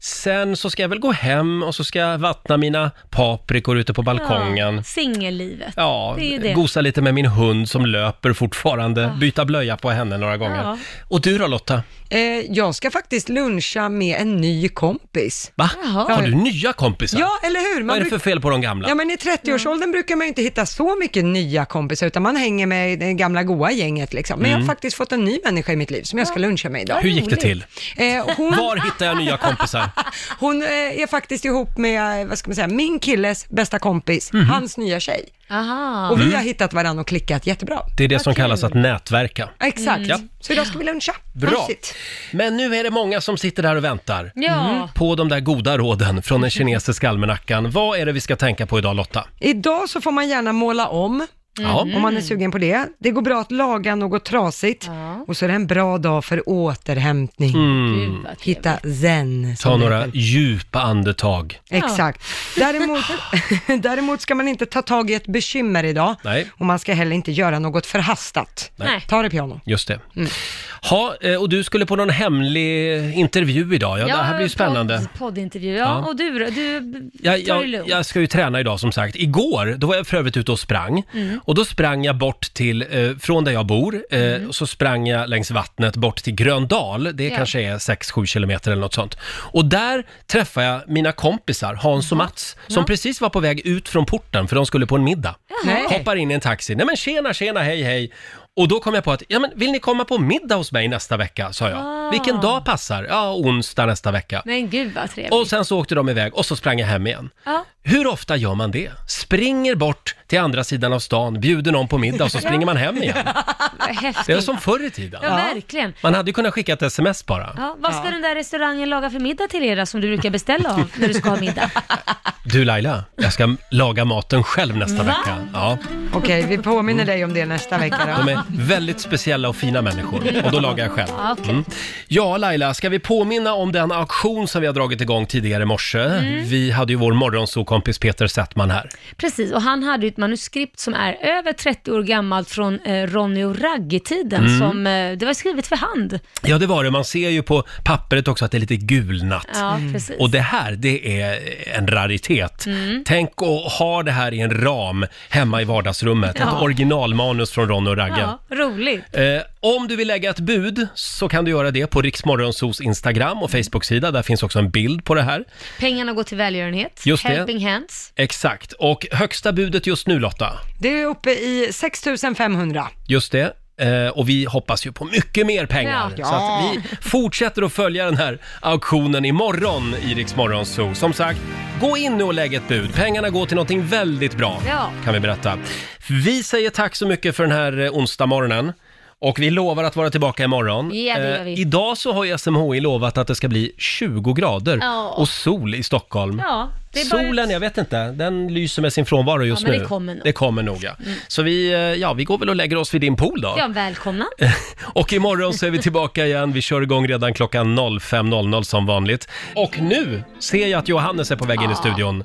sen så ska jag väl gå hem och så ska jag vattna mina paprikor ute på balkongen. Ja, singellivet. Ja, det är det. gosa lite med min hund som löper fortfarande, byta blöja på henne några gånger. Ja. Och du då Lotta? Eh, jag ska faktiskt luncha med en ny kompis. Va? Jaha. Har du nya kompisar? Ja, eller hur? Vad är det bruk- för fel på de gamla? Ja, men i 30-årsåldern brukar man ju inte hitta så mycket nya kompisar, utan man hänger med det gamla goa gänget liksom. Men jag Mm. har faktiskt fått en ny människa i mitt liv som jag ska luncha med idag. Hur gick det till? Eh, hon, Var hittar jag nya kompisar? hon eh, är faktiskt ihop med, eh, vad ska man säga, min killes bästa kompis, Mhm. hans nya tjej. Aha. Och vi Mm. har hittat varandra och klickat jättebra. Det är det som kallas att nätverka. Exakt. Ja. Så idag ska vi luncha. Bra. Mysigt. Men nu är det många som sitter där och väntar. Ja. Mm. På de där goda råden från den kinesiska almanackan. Vad är det vi ska tänka på idag Lotta? Idag så får man gärna måla om. Ja. Om man är sugen på det. Det går bra att laga något trasigt. Och så är det en bra dag för återhämtning. Mm. Hitta zen. som Ta det några heter. djupa andetag. Exakt. Däremot, däremot ska man inte ta tag i ett bekymmer idag. Nej. Och man ska heller inte göra något förhastat. Nej. Ta det piano. Just det. Mm. Ha, eh, och du skulle på någon hemlig intervju idag. Ja, det här blir ju spännande. Podd, poddintervju. Ja, Ja. och du då? Du Jag, tar det jag, lugnt. jag ska ju träna idag som sagt. Igår, då var jag för övrigt ute och sprang. Och då sprang jag bort till, eh, från där jag bor, eh, Mm. och så sprang jag längs vattnet bort till Gröndal. Det Ja. kanske är 6-7 kilometer eller något sånt. Och där träffade jag mina kompisar, Hans och Mats, som precis var på väg ut från porten för de skulle på en middag. Nej. Hoppar in i en taxi. Nej men tjena, tjena, hej, hej. Och då kom jag på att, ja men vill ni komma på middag hos mig nästa vecka, sa jag. Ah. Vilken dag passar? Ja, onsdag nästa vecka. Men gud vad trevligt. Och sen så åkte de iväg och så sprang jag hem igen. Ja. Hur ofta gör man det? Springer bort till andra sidan av stan, bjuder någon på middag och så springer man hem igen. Det är som förr i tiden. Ja, verkligen. Man hade ju kunnat skicka ett sms bara. Ja, vad ska den där restaurangen laga för middag till er då, som du brukar beställa av när du ska ha middag? Du Laila, jag ska laga maten själv nästa Va? vecka. Ja, Okej, vi påminner dig om det nästa vecka då. de är väldigt speciella och fina människor och då lagar jag själv. Ja, okej. Mm. Ja, Laila, ska vi påminna om den auktion som vi har dragit igång tidigare i morse? Mm. Vi hade ju vår morgonsokompis Peter Settman här. Precis, och han hade ju ett manuskript som är över 30 år gammalt från eh, Ronny och Ragge-tiden, Mm. som, eh, det var skrivet för hand. Ja, det var det. Man ser ju på pappret också att det är lite gulnat. Ja, Mm. precis. Och det här, det är en raritet. Mm. Tänk att ha det här i en ram hemma i vardagsrummet. Ja. Ett originalmanus från Ronny och Ragge. Ja, roligt. Eh, om du vill lägga ett bud så kan du göra det på Riksmorgonsos Instagram och Facebook-sida. Där finns också en bild på det här. Pengarna går till välgörenhet, Just det. Helping Hands. Exakt. Och högsta budet just nu Lotta, Det är uppe i 6 500. just det. Eh, och vi hoppas ju på mycket mer pengar. Ja. Så att vi fortsätter att följa den här auktionen imorgon i Rix Morgon Zoo. Som sagt, gå in nu och lägg ett bud. Pengarna går till någonting väldigt bra, Ja. kan vi berätta. Vi säger tack så mycket för den här eh, onsdag morgonen. Och vi lovar att vara tillbaka imorgon. Eh, Ja, det gör vi. idag så har ju SMHI lovat att det ska bli 20 grader Ja. och sol i Stockholm. Ja, det är bara Solen, jag vet inte, den lyser med sin frånvaro just men nu. det kommer nog. Det kommer nog, ja. Mm. Så vi, eh, ja, vi går väl och lägger oss vid din pool då. Ja, välkomna. Och imorgon så är vi tillbaka igen. Vi kör igång redan klockan 05.00 som vanligt. Och nu ser jag att Johannes är på väg in i studion.